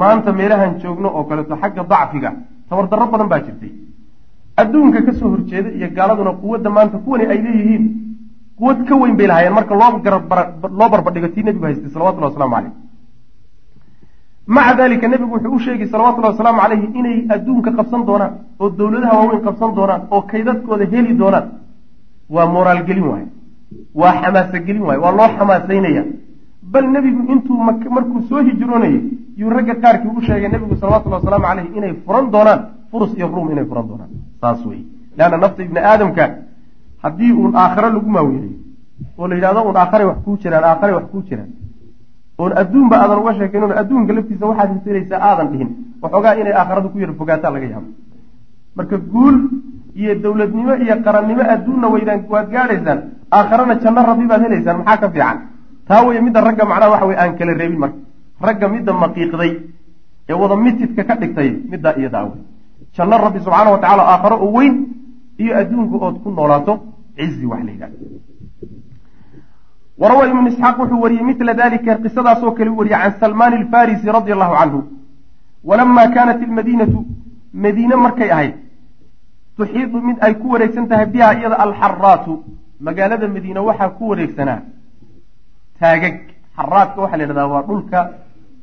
maanta meelahan joogno oo kaleeto xagga dacfiga tabardarro badan baa jirtay. Adduunka ka soo horjeeda iyo gaaladuna quwadda maanta kuwani ay leeyihiin quwad ka weyn bay lahaayeen marka loo barbadhigo tii nebigu haystay salawatullahi waslamu caleyh maca dalika nebigu wuxuu u sheegay salawatullahi wasalaamu caleyhi inay adduunka qabsan doonaan oo dowladaha waaweyn qabsan doonaan oo kaydadkooda heli doonaan. Waa moraal gelin waaye. Waa xamaasa gelin waaye. Waa loo xamaasaynaya bal nebigu intuu markuu soo hijroonayay yuu ragga qaarkii u sheegay nebigu salawatullahi wasalaamu caleyhi inay furan doonaan furus iyo ruum inay furan doonaan. Saas wey leanna nafta ibni aadamka haddii uun aakhare lagu maaweeliyo oo la yidhahdo uun aakharay wax kuu jiraan aakharay wax kuu jiraan oon adduunba aadan uga sheekayn oon adduunka laftiisa waxaad hisanaysaa aadan dhihin waxoogaa inay aakharadu ku yar fogaataa laga yaabo marka guul iyo dowladnimo iyo qarannimo adduunna waydaan waad gaadhaysaan aakharana janno rabbi baad helaysaan maxaa ka fiican? Taa weye midda ragga macnaha waxa weye aan kala reebin marka. Ragga midda maqiiqday ee wada mitidka ka dhigtay middaa iyadaa wey janno rabbi subxaana wa tacala aakharo oo weyn iyo adduunka ood ku noolaato cizi wax la yidhahdo. Warawa ibnu isxaaq wuxuu wariyey mila dalika qisadaasoo kale u wariyey can salmaan alfarisi radia allahu canhu walama kaanat ilmadiinatu madiine markay ahayd tuxiidu mid ay ku wareegsan tahay biha iyada alxaraatu magaalada madiine waxaa ku wareegsanaa taagag. Xaraadka waxaa la yidhahdaa waa dhulka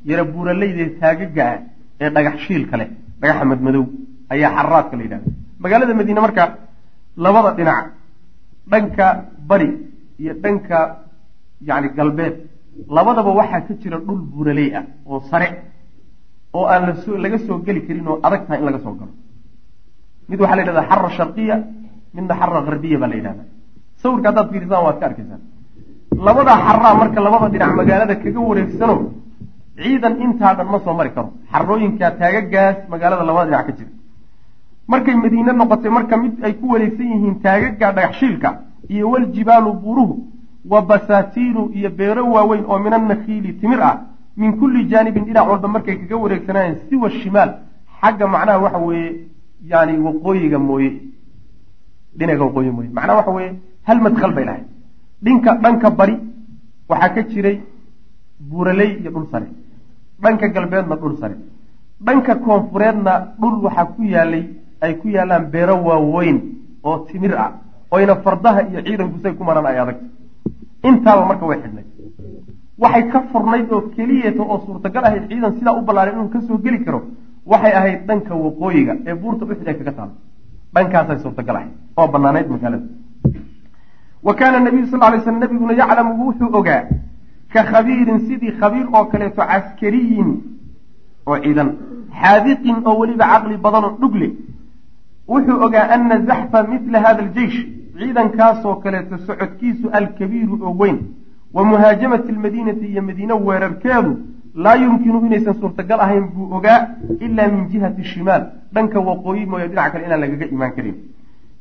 yara buuraleyda taagaga ah ee dhagax shiilka leh dhagaxa madmadow ayaa xaraadka la yidhahda magaalada madiine marka labada dhinac dhanka bari iyo dhanka yacni galbeed. Labadaba waxaa ka jira dhul buuraley ah oo sare oo aan la soo laga soo geli karin oo adag tahay in laga soo galo. Mid waxaa la yidhahdaa xara sharqiya midna xara harbiya baa la yidhahdaa. Sawirka haddaad fiirisaan waad ka arkaysaan labadaa xaraa marka labada dhinac magaalada kaga wareegsano ciidan intaa dhan ma soo mari karo. Xarooyinkaa taagagaas magaalada labada dhinac ka jira markay madiine noqotay marka mid ay ku wareegsan yihiin taagaga dhagaxshiilka iyo waljibaalu buuruhu wa basaatiinu iyo beero waaweyn oo min annakhiili timir ah min kulli jaanibin dhinac walba markay kaga wareegsanaayeen siwa shimaal. Xagga macnaha waxa weeye yani waqooyiga mooye. Dhinaga waqooyi mooye. Macnaha waxa weeye hal madkhal bay lahayd. Dhinka dhanka bari waxaa ka jiray buuraley iyo dhul sare. Dhanka galbeedna dhul sare. Dhanka koonfureedna dhul waxaa ku yaalay ay ku yaalaan beero waaweyn oo timir ah oyna fardaha iyo ciidanku say ku maraan ay adagta intaaba marka way xidhnay. Waxay ka furnayd oo keliyeeta oo suurtagal ahayd ciidan sidaa u ballaaray inuu ka soo geli karo waxay ahayd dhanka waqooyiga ee buurta uxid ay kaga taalo dhankaasay suurtagal ahayd oo banaanayd magaalada wa kaana nabiyu sal lay slam nabiguna yaclamu wuxuu ogaa ka khabiirin sidii khabiir oo kaleeto caskariyin oo ciidan xaadiqin oo weliba caqli badan oo dhugle wuxuu ogaa ana zaxfa mila hada aljeish ciidankaasoo kaleeto socodkiisu alkabiiru oo weyn. Wa muhaajamati almadiinati iyo madiine weerarkeedu laa yumkinu inaysan suurtagal ahayn buu ogaa ilaa min jihati shimaal. Dhanka waqooyi mooye dhinac kale inaan lagaga imaan karin.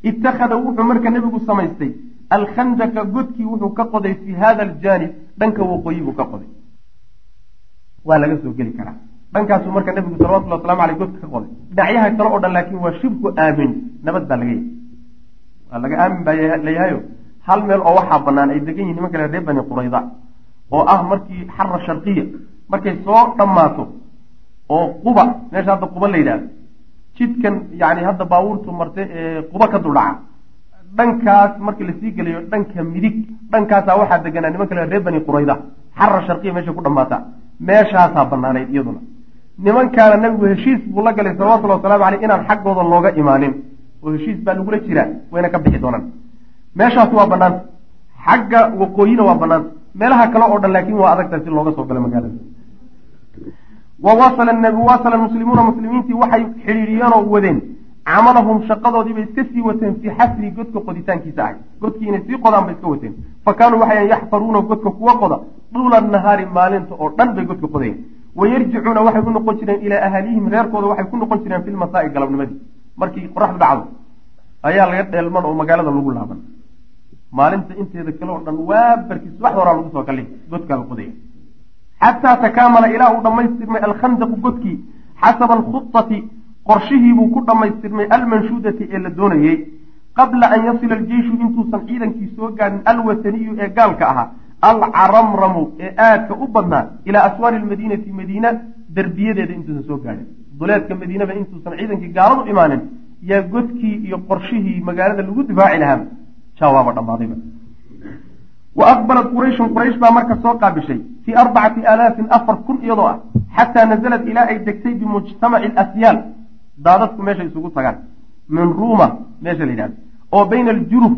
Ittakhada wuxuu marka nebigu samaystay. Alkhandaka godkii wuxuu ka qoday fii hada aljaanib dhanka waqooyi buu ka qoday. Waa laga soo geli karaa dhankaasuu marka nebigu salawatulli waslamu aleyh godka ka qoday. Dhinacyaha kale oo dhan laakiin waa shibku aamin. Nabad baa laga yahay. Waa laga aamin baa layahayo hal meel oo waxaa banaan ay degan yihiin nimanka reer bani qurayda oo ah markii xara sharqiya. Markay soo dhammaato oo quba meesha hadda quba la yidhahdo jidkan yani hadda baabuurtu marte ee quba ka duldhaca. Dhankaas markii la sii gelayo dhanka midig dhankaasaa waxaa deganaa niman kale reer bani qurayda. Xara sharqiya meeshay ku dhammaata. Meeshaasaa banaanayd iyaduna nimankaana nabigu heshiis buu la galay salawatullhi wasalaamu aleyh inaan xaggooda looga imaanin. Oo heshiis baa lagula jiraa wayna ka bixi doonaan. Meeshaas waa banaanta xagga waqooyina waa banaanta meelaha kale oo dhan laakiin waa adagtahay si looga soo galo magaalada. Wawasala muslimuuna muslimiintii waxay xidhiidhiyeenoo wadeen. Camalahum shaqadoodiibay iska sii wateen fii xasri godka qoditaankiisa ahay godkii inay sii qodaan bay iska wateen. Fa kaanuu waxay yaxfaruuna godka kuwa qoda duula nahaari maalinta oo dhan bay godka qodayen wayarjicuuna waxay u noqon jireen ilaa ahalihim reerkooda waxay ku noqon jireen filmasaa'i galabnimadii markii qoraxdu dhacdo ayaa laga dheelman oo magaalada lagu laaban maalinta inteeda kale oo dhan waa barkii subaxda horaa lagu soo kalay godkaa la qodaya xataa takaamala ilaa uu dhammaystirmay alkhandaqu godkii xasaba alkhudati qorshihiibuu ku dhammaystirmay almanshuudati ee la doonayey qabla an yasila aljeyshu intuusan ciidankii soo gaadhin alwataniyu ee gaalka ahaa alcaramramu ee aadka u badnaa ilaa aswaari lmadiinati madiina derbiyadeeda intuusan soo gaadhin duleedka madiinaba intuusan ciidankii gaaladu imaanin yaa godkii iyo qorshihii magaalada lagu difaaci lahaa jawaaba dhammaadayba wa aqbalat qurayshun quraysh baa marka soo qaabishay fii arbacati aalaafin afar kun iyadoo ah xataa nazalad ilaa ay degtay bimujtamaci alasyaal. Daadadku meeshay isugu tagaan. Min ruuma meesha la yidhahdo oo bayna aljuruf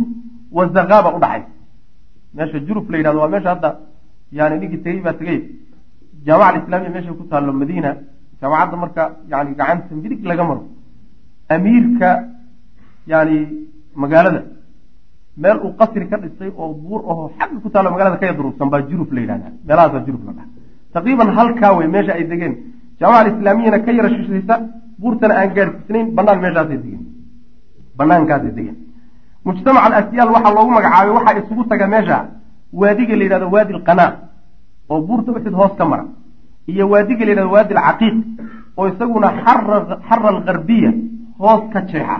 wazakaaba udhaxaysa meesha juruf la yidhahdo waa meesha hadda yani ninkii tegey baa tegey jaamaca alislamiya meeshay ku taallo madiina jaamacadda marka yani gacanta midig laga maro. Amiirka yani magaalada. Meel uu qasri ka dhistay oo buur aho xagga ku taalo magaalada ka yadruubsan baa juruf la yidhahda meelahaasaa juruf la dhaha taqriiban halkaa wey meesha ay degeen. Jaamaca alislaamiyana ka yara shishaysa buurtana aan gaadhsiisnayn banaan meeshaasay degeen. Banaankaasay degeen mujtamac alasyaal waxaa loogu magacaabay waxaa isugu taga meesha waadiga la yidhahdo waadi alqanaa oo buurta uxid hoos ka mara iyo waadiga la yidhahdo waadi alcaqiiq oo isaguna xara algarbiya hoos ka jeexa.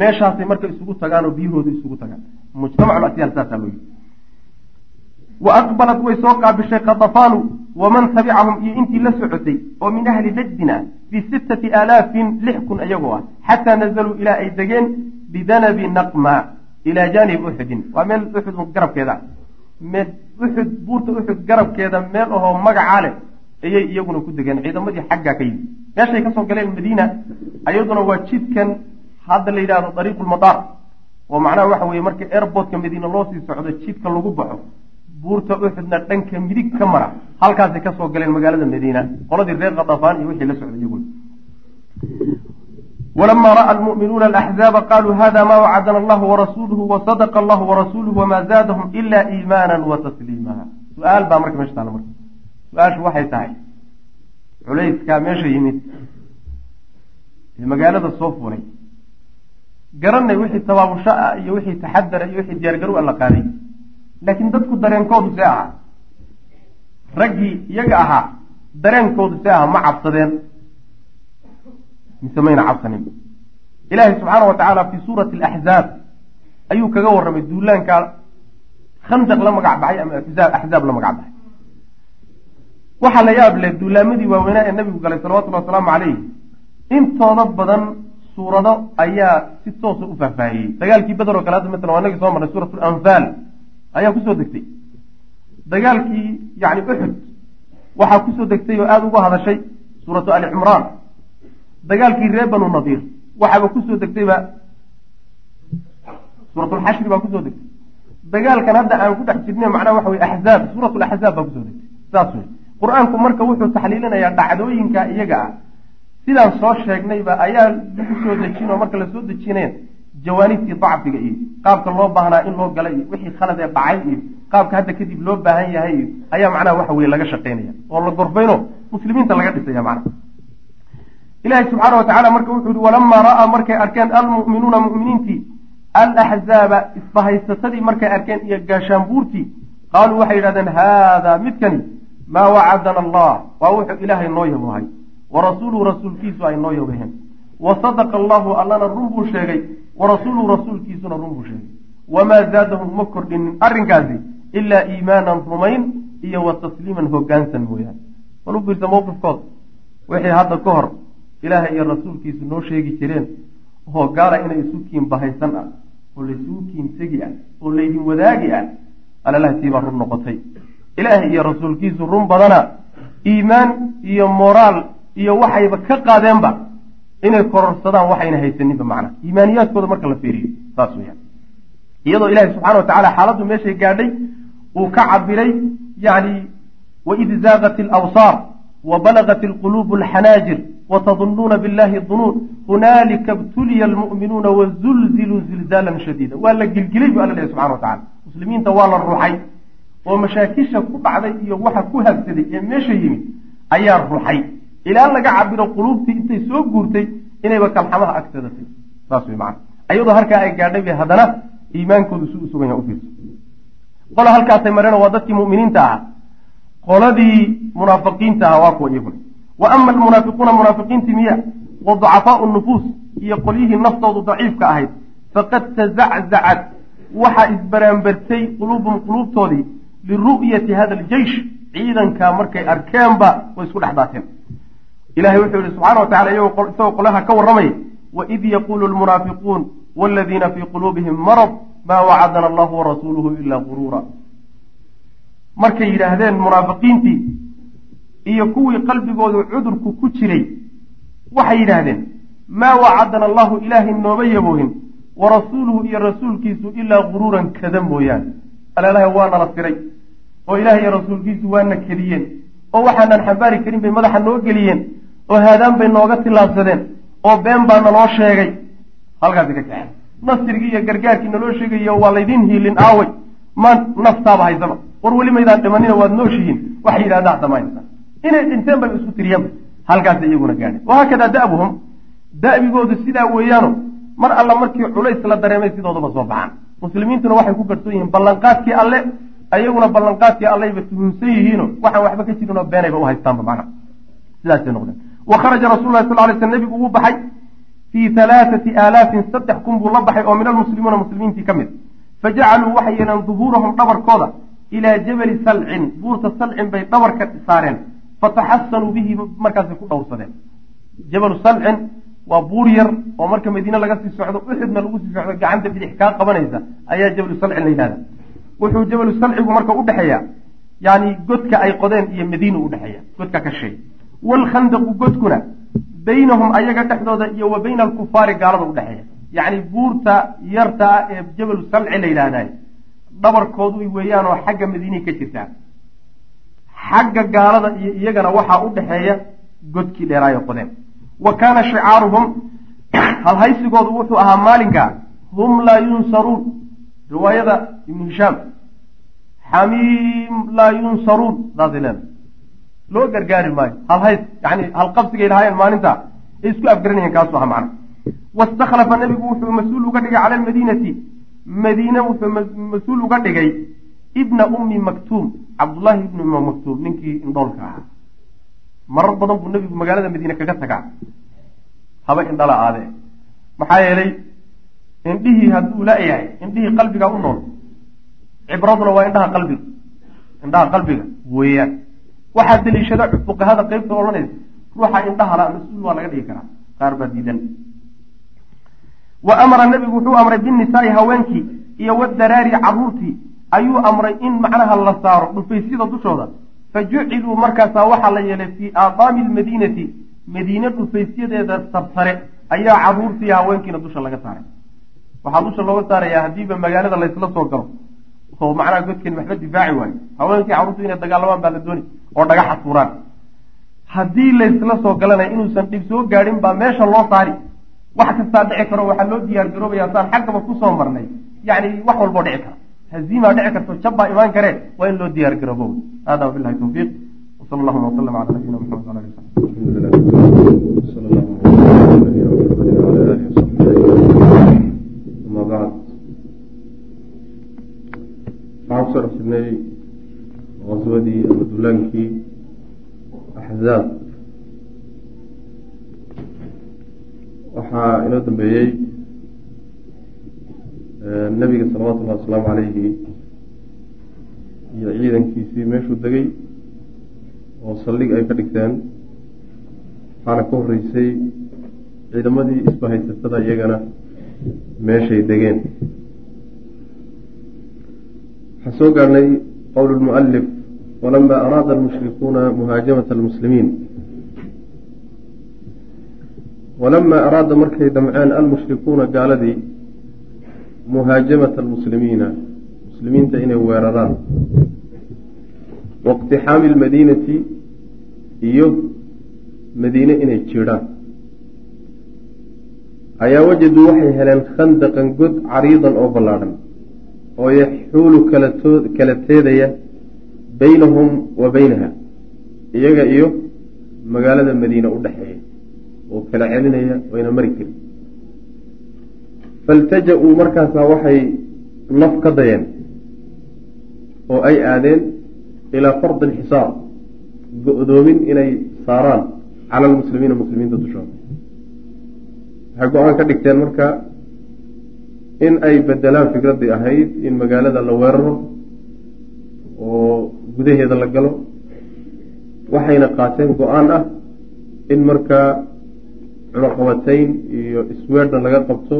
Meeshaasay marka isugu tagaan oo biyahooda isugu tagaan. Mujtamac asyaal saasaa loo yii wa aqbalat way soo qaabishay khadafaanu waman tabicahum iyo intii la socotay oo min ahli najdin ah fii sittati aalaafin lix kun iyagoo ah xataa nazaluu ilaa ay degeen bidanabi naqma ilaa jaanib uxudin waa meel uxud garabkeeda meel uxud buurta uxud garabkeeda meel ahoo magacaa leh ayay iyaguna ku degeen ciidamadii xaggaa ka yimid meeshay ka soo galeen madiina ayaduna waa jidkan hadda la yidhahdo dariiqu lmadaar oo macnaha waxa weeye marka airportka madiina loo sii socdo jidka lagu baxo buurta uxudna dhanka midig ka mara halkaasay ka soo galeen magaalada madiina qoladii reer khadafaan iyo wixii la socday iyaguna wlama ra'a almu'minuuna alaxzaaba qaluu hada ma wacadana allahu warasuuluhu wasadaqa allahu warasuuluhu wamaa zaadahum ila iimaana watasliima su'aal baa marka meesha taala marka su'aashu waxay tahay culayskaa meesha yimid ee magaalada soo fulay garanay wixii tabaabusho ah iyo wixii taxadara iyo wixii diyaargarow a la qaaday laakiin dadku dareenkoodu see ahaa raggii iyaga ahaa dareenkoodu see ahaa ma cabsadeen mise mayna cabsanin ilaahay subxaana wa tacaala fii suurati alaxzaab ayuu kaga warramay duulaanka khandaq la magac baxay ama axzaab la magac baxay. Waxaa la yaab leh duulaamadii waaweynaa ee nabigu galay salawatullhi wasalaamu calayh intooda badan suurado ayaa si toosa u faahfaahiyey. Dagaalkii beder oo kale hadda masalan waa nagii soo marnay suurat lanfaal ayaa ku soo degtay. Dagaalkii yani uxud waxaa ku soo degtay oo aada uga hadashay suuratu ali cimraan dagaalkii reer banu nadiir. Waxaaba ku soo degtayba suuratulxashri baa ku soo degtay. Dagaalkan hadda aan ku dhex jirne macnaha waxa weye axzaab suurat laxzaab baa ku soo degtay. Saas wey qur'aanku marka wuxuu taxliilinayaa dhacdooyinka iyaga ah. Sidaan soo sheegnayba ayaa lagu soo dejin oo marka la soo dejineen jawaanibtii dacfiga iyo qaabka loo baahnaa in loo gala iyo wixii khalad ee dhacay iyo qaabka hadda kadib loo baahan yahay iyo ayaa macnaha waxa weye laga shaqaynaya oo la gorfayno muslimiinta laga dhisaya macnaha ilahi subxaana wa tacala marka wuxuu yihi walamaa ra'aa markay arkeen almu'minuuna mu'miniintii. Alaxzaaba isbahaysatadii markay arkeen iyo gaashaanbuurtii qaaluu waxay yidhahdeen haadaa midkani maa wacadana allah waa wuxuu ilaahay noo yabohay wa rasuuluhu rasuulkiisu ay noo yabaheen wa sadaqa allahu allana run buu sheegay wa rasuuluhu rasuulkiisuna run buu sheegay. Wamaa zaadahum uma kordhinin arrinkaasi ilaa iimaanan rumayn iyo wa tasliiman hogaansan mooyaane. Bal u fiirsa mawqifkooda wixii hadda ka hor ilaahay iyo rasuulkiisu noo sheegi jireen oo gaala inay isu kiin bahaysan ah oo laysugu kiin tegi ah oo laydin wadaagi ah alalahatii run noqotay. Ilaahay iyo rasuulkiisu run badana iimaan iyo moraal iyo waxayba ka qaadeenba inay kororsadaan waxayna haysaninba macnaha iimaaniyaadkooda marka la fiiriyo saas weyaan iyadoo ilaahay subxana wa tacala xaaladdu meeshay gaadhay uu ka cabiray yani waid zaaqat alawsaar wa balagat alquluubu alxanaajir wtdunuuna billahi dunuun hunaalika btuliya almu'minuuna wazulziluu zilzaalan shadiida waa la gilgilay bu alla lehy subxana wa tacala muslimiinta waa la ruuxay oo mashaakisha ku dhacday iyo waxa ku habsaday ee meesha yimid ayaa ruuxay ilaa laga cabiro quluubtii intay soo guurtay inayba kalxamaha agsadatay saas wey macana ayadoo halkaa ay gaadhay bay haddana iimaankoodu si u sugan yaha ufiirsa qola halkaasay mareen waa dadkii mu'miniinta ahaa qoladii munaafiqiinta ahaa waa kuwa iyaguna wa ama almunaafiquuna munaafiqiintii miya wa ducafaau nufuus iyo qolyihii naftoodu daciifka ahayd. Faqad tazaczacat waxaa isbaraanbartay quluubuhum quluubtoodii liru'yati hada aljeish ciidankaa markay arkeenba way isku dhex daateen. Ilahay wuxuu yihi subxana wa tacala isagoo qolaha ka warramaya waid yaquulu lmunaafiquun waladiina fii quluubihim marad maa wacadana allahu warasuuluhu ilaa guruura markay yidhaahdeen munaafiqiintii iyo kuwii qalbigoodu cudurku ku jiray. Waxay yidhaahdeen maa wacadana allahu ilaahay nooma yaboohin wa rasuuluhu iyo rasuulkiisu ilaa guruuran kada mooyaane. Alalaha waa nala siray oo ilahay iyo rasuulkiisu waana keliyeen. Oo waxaanan xambaari karin bay madaxa noo geliyeen. Oo haadaan bay nooga tillaabsadeen. Oo been baa naloo sheegay. Halkaasi ka kaxeen nasrigii iyo gargaarkii naloo sheegayo waa laydin hiilin aaway. Ma naftaaba haysaba. War weli maydaan dhimanina waad nooshihiin waxay yidhahdaa samaynaysaa inay dhinteen bay isku tiriyeenba halkaasa iyaguna gaadheen wahaakadaa da'buhum da'bigoodu sidaa weeyaano mar alla markii culays la dareemay sidoodaba soo baxaan. Muslimiintuna waxay ku garsoon yihiin ballanqaadkii alle ayaguna ballanqaadkii allayba tuhunsan yihiino waxaan waxba ka jirinoo beenayba u haystaanba macna. Sidaasay noqdeen. Wa kharaja rasul lahi sal lay sl nebigu wuu baxay. Fii halaathati aalaafin saddex kun buu la baxay oo min almuslimiina muslimiintii ka mid. Fajacaluu waxay yeeleen duhuurahum dhabarkooda ilaa jabali salcin. Buurta salcin bay dhabarka saareen fataxasanuu bihi markaasay ku dhowrsadeen. Jabalu salcin waa buur yar oo marka madiine laga sii socdo uxudna lagu sii socdo gacanta bidix kaa qabanaysa ayaa jabalu salcin la yidhahda wuxuu jabalu salcigu marka udhexeeya yani godka ay qodeen iyo madiina udhexeeya godka ka sheey waalkhandaqu godkuna baynahum ayaga dhexdooda iyo wa bayna alkufaari gaalada udhexeeya yacni buurta yarta ah ee jabalu salci la yidhaahday dhabarkoodu weeyaanoo xagga madiinay ka jirtaa xagga gaalada iyo iyagana waxaa u dhexeeya godkii dheeraayo qodeen wa kaana shicaaruhum halhaysigoodu wuxuu ahaa maalinka hum laa yunsaruun. Riwaayada ibnu hishaam xamiim laa yunsaruun saasay leedahay. Loo gargaari maayo halhays yani halqabsigay lahaayeen maalinta ay isku afgaranayeen kaasuu aha macna wastakhlafa nebigu wuxuu mas'uul uga dhigay cala almadiinati. Madiine wuxuu mas'uul uga dhigay ibna ummi maktuum cabdullaahi ibni ummi maktuum ninkii indhoolka ahaa. Marar badan buu nebigu magaalada madiine kaga tagaa. Haba indhala aadee. Maxaa yeelay indhihii hadduu la-yahay indhihii qalbiga u nool cibraduna waa indhaha qalbiga. Indhaha qalbiga weeyaan. Waxaa daliishada fuqahada qeybta odhanaysa ruuxa indhahala mas'uul waa laga dhigi karaa. Qaar baa diidan. Wa amara nebigu wuxuu amray binnisaai haweenkii iyo wadaraari caruurtii ayuu amray in macnaha la saaro dhufaysyada dushooda. Fa juciluu markaasaa waxaa la yeelay fii aadaami lmadiinati madiine dhufaysyadeeda sarsare. Ayaa caruurtii haweenkiina dusha laga saaray. Waxaa dusha looga saarayaa haddiiba magaalada laysla soo galo. Oo macnaha godkeen waxba difaaci waayo haweenkii carruurtu inay dagaalamaan baa la dooni oo dhagaxa tuuraan haddii laysla soo galanaya inuusan dhib soo gaadhin baa meesha loo saari. Wax kastaa dhici karo waxaa loo diyaar garoobaya saan xaggaba ku soo marnay. Yani wax walboo dhici kara haziimaa dhici karto jabbaa imaan karee waa in loo diyaar garoobo hada wabilahi tawfiiq. Wsal allahuma wasalam cala nabiyina maxamed wala ali waxaan ku soo dhex jirnay qaswadii ama dulaankii axzaab waxaa inoo dambeeyey nebiga salawatu llahi wasalaamu calayhi iyo ciidankiisii meeshuu degay oo saldhig ay ka dhigteen waxaana ka horreysay ciidamadii isbahaysatada iyagana meeshay degeen. Waxaan soo gaarnay qowl lmualif walama araada almushrikuuna muhaajamata almuslimiin. Walama araada markay damceen almushrikuuna gaaladii muhaajamata almuslimiina muslimiinta inay weeraraan. Waiqtixaami almadiinati iyo madiine inay jiidhaan ayaa wajaduu waxay heleen khandaqan god cariidan oo ballaadhan oo yaxuulu kala teedaya baynahum wa baynaha iyaga iyo magaalada madiine u dhexeeya oo kala celinaya wayna mari karin faltaja-uu markaasaa waxay naf ka dayeen oo ay aadeen ilaa fardi alxisaar go-doomin inay saaraan cala almuslimiina muslimiinta dushooda waxay go'aan ka dhigteen marka in ay bedelaan fikraddii ahayd in magaalada la weeraro oo gudaheeda la galo waxayna qaateen go'aan ah in markaa cunuqabatayn iyo isweerna laga qabto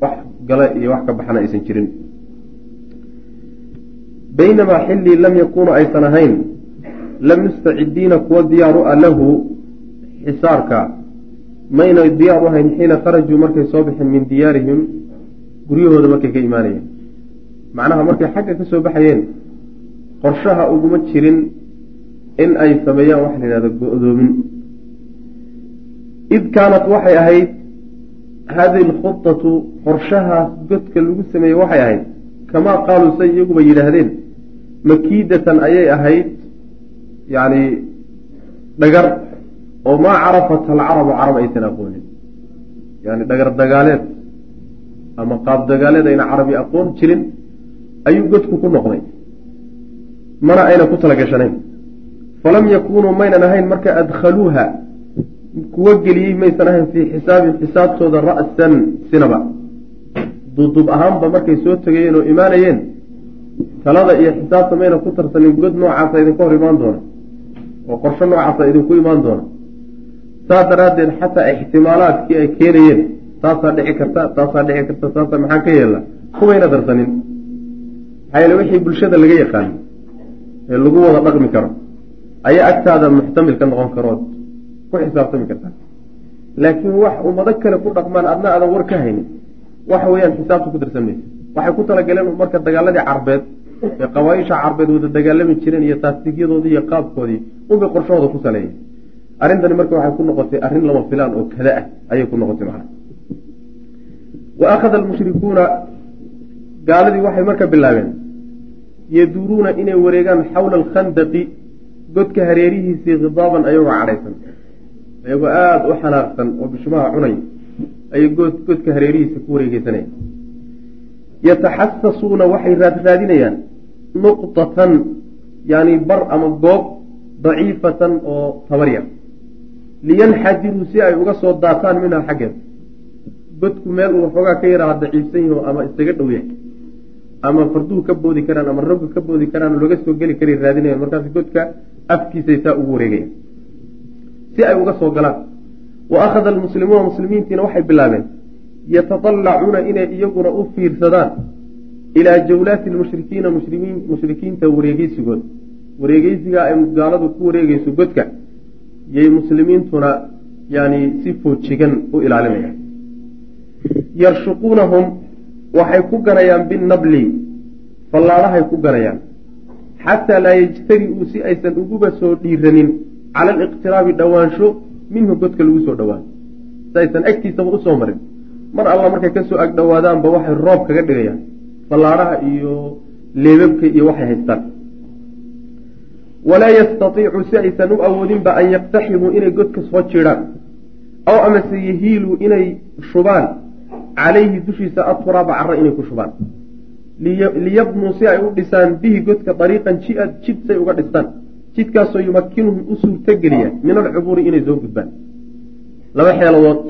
wax gala iyo wax ka baxana aysan jirin. Baynamaa xillii lam yakuunu aysan ahayn lam mustacidiina kuwa diyaaru a lahu xisaarka. Maynay diyaar u ahayn xiina kharajuu markay soo baxeen min diyaarihim guryahooda markay ka imaanayeen. Macnaha markay xagga ka soo baxayeen qorshaha uguma jirin in ay sameeyaan waxa la yidhahda go-doomin. Id kaanat waxay ahayd hadihi alkhudatu qorshahaas godka lagu sameeyey waxay ahayd kamaa qaaluu say iyaguba yidhaahdeen makiidatan ayay ahayd yacni dhagar oo maa carafat alcarabu carab aysan aqoonin yani dhagar dagaaleed ama qaab dagaaleed ayna carabi aqoon jirin ayuu godku ku noqday mana ayna ku talagashanayn falam yakunuu maynan ahayn marka adkhaluuha kuwa geliyey maysan ahayn fii xisaabin xisaabtooda ra'san sinaba. Duuduub ahaanba markay soo tegayeen oo imaanayeen talada iyo xisaabta mayna ku tarsanin god noocaasa idinka hor imaan doona oo qorsho noocaasa idinku imaan doona. Saa daraaddeed xataa ixtimaalaadkii ay keenayeen taasaa dhici karta taasaa dhici karta taasaa maxaan ka yeelna kumayna darsanin. Maxaa yeele wixii bulshada laga yaqaano ee lagu wada dhaqmi karo ayaa agtaada muxtamil ka noqon karood ku xisaabtami kartaa laakiin wax ummado kale ku dhaqmaan adna aadan war ka haynin waxa weeyaan xisaabta ku maysa waxay ku talagaleen marka dagaaladii carbeed ee qabaaisha carbeed wada dagaalami jireen iyo taastigyadoodii iyo qaabkoodii unbay qorshahooda ku saleeyeen arrintani marka waxay ku noqotay arrin lama filaan oo kada ah ayay ku noqotay macna wa akhada almushrikuuna gaaladii waxay marka bilaabeen yaduuruuna inay wareegaan xawla alkhandaqi godka hareerihiisii khidaaban ayagoo cadhaysan ayagoo aada u xanaaqsan oo bishumaha cunay ayay godka hareerihiisa ku wareegeysanayaan yataxasasuuna waxay raadraadinayaan nuqtatan yani bar ama goob daciifatan oo tabar yar. Liyanxadiruu si ay uga soo daataan minha xaggeeda godku meel uu waxoogaa ka yaraha daciifsan yaho ama isaga dhow yahay. Ama farduhu ka boodi karaan ama raggu ka boodi karaan laga soo geli kara raadinayan markaas godka afkiisay saa ugu wareegayan si ay uga soo galaan. Wa akhada almuslimuuna muslimiintiina waxay bilaabeen yatadallacuuna inay iyaguna u fiirsadaan ilaa jawlaati lmushrikiina mushrikiinta wareegeysigooda wareegeysigaa ay gaaladu ku wareegeyso godka yay muslimiintuna yani si foojigan u ilaalinayaan. Yarshuquunahum waxay ku ganayaan binabli fallaadhahay ku ganayaan. Xataa laa yajtari-uu si aysan uguba soo dhiiranin cala aliqtiraabi dhowaansho minhu godka lagu soo dhowaan si aysan agtiisaba u soo marin mar alla markay ka soo ag dhowaadaanba waxay roob kaga dhigayaan fallaadhaha iyo leebabka iyo waxay haystaan walaa yastatiicu si aysan u awoodinba an yaqtaximuu inay godka soo jiidhaan aw amase yahiiluu inay shubaan calayhi dushiisa aturaaba cara inay ku shubaan liyabnuu si ay u dhisaan bihi godka dariiqan ji-ad jid say uga dhistaan jidkaasoo yumakinuhum u suurtogeliya min alcubuuri inay soo gudbaan. Laba xeeladood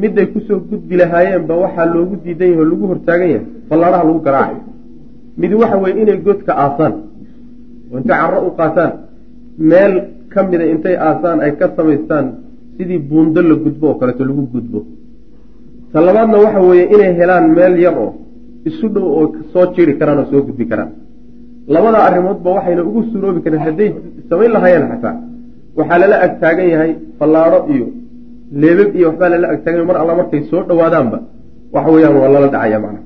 miday ku soo gudbi lahaayeenba waxaa loogu diidan yahay oo lagu hortaagan yahay fallaadhaha lagu garaacayo. Mid waxa weeye inay godka aasaan oo intay carro u qaataan meel ka mida intay aasaan ay ka samaystaan sidii buundo la gudbo oo kaleeto lagu gudbo. Ta labaadna waxa weeye inay helaan meel yar oo isu dhow oo soo jiri karaan oo soo gudbi karaan labada arrimoodba waxayna ugu suroobi kareen hadday samayn lahaayeen xataa. Waxaa lala ag taagan yahay fallaadho iyo leebab iyo waxbaa lala ag taagan mar alla markay soo dhowaadaanba. Waxa weeyaan waa lala dhacaya macnaha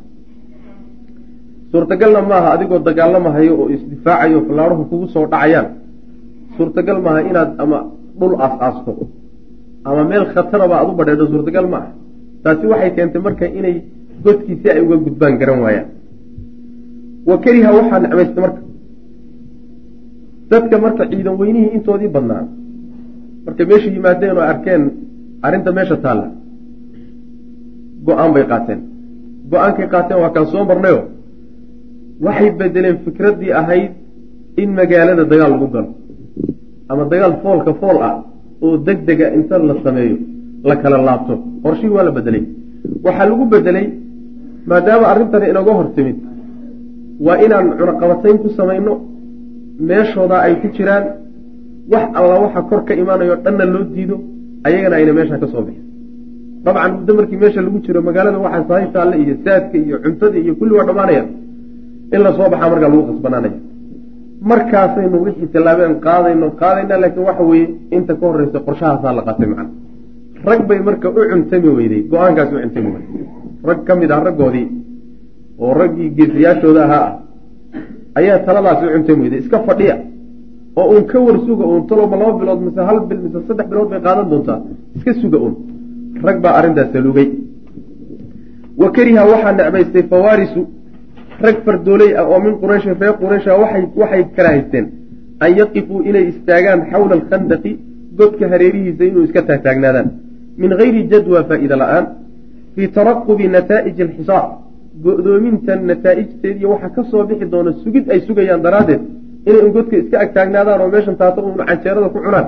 suurtagalna maaha adigoo dagaalamahayo oo isdifaacayo fallaadhuhu kugu soo dhacayaan. Suurtagal maaha inaad ama dhul aas-aasto ama meel khataraba aad u badheedho suurtagal ma aha taasi waxay keentay marka inay godkii si ay uga gudbaan garan waayaan wa kariha waxaa necmaystay marka. Dadka marka ciidan weynihii intoodii badnaa. Markay meesha yimaadeen oo arkeen arrinta meesha taalla. Go'aan bay qaateen. Go'aankay qaateen waa kaan soo marnayo. Waxay bedeleen fikraddii ahayd in magaalada dagaal lagu galo. Ama dagaal foolka fool ah oo deg dega inta la sameeyo la kala laabto. Qorshihii waa la bedelay waxaa lagu bedelay maadaama arrintani inaga hor timid waa inaan cunaqabatayn ku samayno meeshoodaa ay ku jiraan wax alla waxa kor ka imaanayo dhanna loo diido ayagana ayna meesha ka soo bixin. Dabcan muddo markii meesha lagu jiro magaalada waxaa saahibtaalle iyo saadka iyo cuntada iyo kulli waa dhammaanaya in la soo baxaa markaa lagu qasbanaanaya markaasaynu wixii tallaabeen qaadayno qaadayna laakiin waxa weeye inta ka horreysa qorshahaasaa la qaatay macna rag bay marka u cuntami weyday go'aankaas u cuntami weyday. Rag ka mid ah raggoodii oo raggii geesiyaashooda ahaa ah ayaa taladaasi u cuntami weyday iska fadhiya oo uun ka war suga uun talowma laba bilood mise hal bil mise saddex bilood bay qaadan doontaa iska suga uun. Rag baa arrintaas salugay wa kariha waxaa necbaystay fawaarisu rag fardooley ah oo min qurayshin reer quraysha waxay waxay kala haysteen an yaqifuu inay istaagaan xawla alkhandaqi godka hareerihiisa inuu iska taagtaagnaadaan min gayri jadwa faa'iida la'aan fii taraqubi nataa'iji alxisaar go-doominta nataa'ijteed iyo waxaa ka soo bixi doona sugid ay sugayaan daraaddeed inay un godka iska agtaagnaadaan oo meeshan taato uuna canjeerada ku cunaan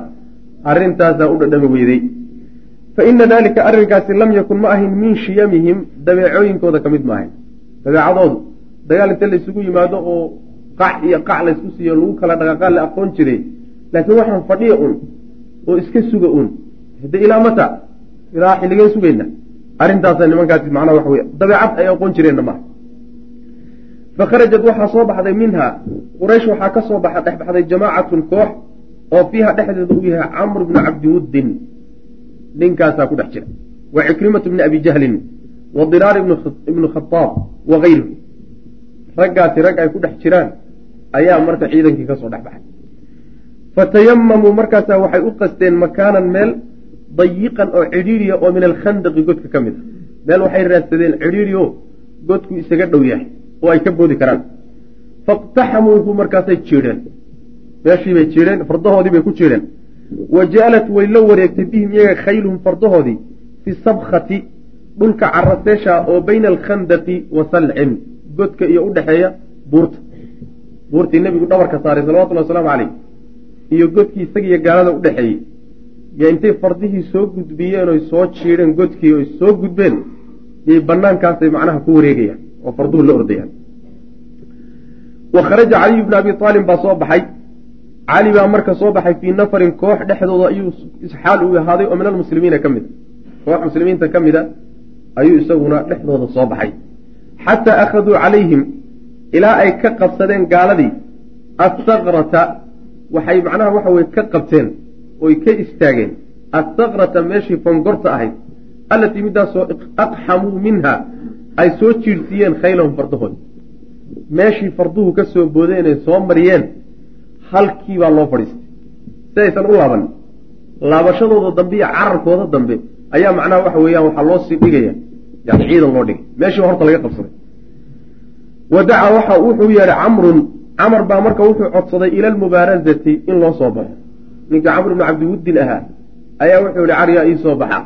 arrintaasaa u dhadhami weyday. Fa ina dalika arrinkaasi lam yakun ma ahin min shiyamihim dabeecooyinkooda ka mid ma ahayn. Dabeecadoodu dagaal inta laysugu yimaado oo qac iyo qac laysku siiyo lagu kala dhaqaaqaan la aqoon jiray laakiin waxaan fadhiya un oo iska suga un hade ilaa mata ilaa xilligeen sugayna arrintaasa nimankaasi macnaha waxa wey dabeecad ay aqoon jireenna maaha fa kharajat waxaa soo baxday minha quraysh waxaa ka soo baxa dhex baxday jamaacatun koox oo fiiha dhexdeeda uu yahay camr bnu cabdiwuddin. Ninkaasaa ku dhex jira. Wa cikrimatu bni abi jahlin wa diraar ibnu khadaab wa gayruhu raggaasi rag ay ku dhex jiraan ayaa marka ciidankii ka soo dhex baxay fatayamamuu markaasaa waxay u qasteen makaanan meel dayiqan oo cidhiiriya oo min alkhandaqi godka ka mid a meel waxay raadsadeen cidhiiri godku isaga dhow yahay oo ay ka boodi karaan. Faqtaxamuuhu markaasay jiidheen meeshiibay jiidheen fardahoodii bay ku jiidheen wa jaalat way la wareegtay bihim iyaga khayluhum fardahoodii fi sabkhati dhulka caraseesha oo bayna alkhandaqi wa salcin godka iyo udhexeeya buurta. Buurtii nebigu dhabarka saaray salawatullhi wasalaamu caleyh iyo godkii isagiiyo gaalada udhexeeyey yo intay fardihii soo gudbiyeen oy soo jiidheen godkii oy soo gudbeen yay banaankaasay macnaha ku wareegayaan oo farduhu la ordayaan. Wa kharaja caliyu bnu abi aalib baa soo baxay. Cali baa marka soo baxay fii nafarin koox dhexdooda ayuu xaal uu ahaaday oo min almuslimiina ka mid. Koox muslimiinta ka mid a ayuu isaguna dhexdooda soo baxay. Xataa akhaduu calayhim ilaa ay ka qabsadeen gaaladii asakrata waxay macnaha waxa weye ka qabteen oy ka istaageen asakrata meeshii fongorta ahayd allatii midaasoo aqxamuu minha ay soo jiirsiiyeen khaylahum fardahoodi meeshii farduhu ka soo boodeenay soo mariyeen halkii baa loo fadhiistay. Si aysan u laaban laabashadooda dambe iyo cararkooda dambe ayaa macnaha waxa weeyaan waxaa loo sii dhigaya. Yani ciidan loo dhigay. Meeshii horta laga qabsaday. Wa dacaa waxa wuxuu yeedhay camrun camar baa marka wuxuu codsaday ila almubaarazati in loo soo baxo ninkii camr ibnu cabdiwuddin ahaa ayaa wuxuu yihi caryaa ii soo baxa.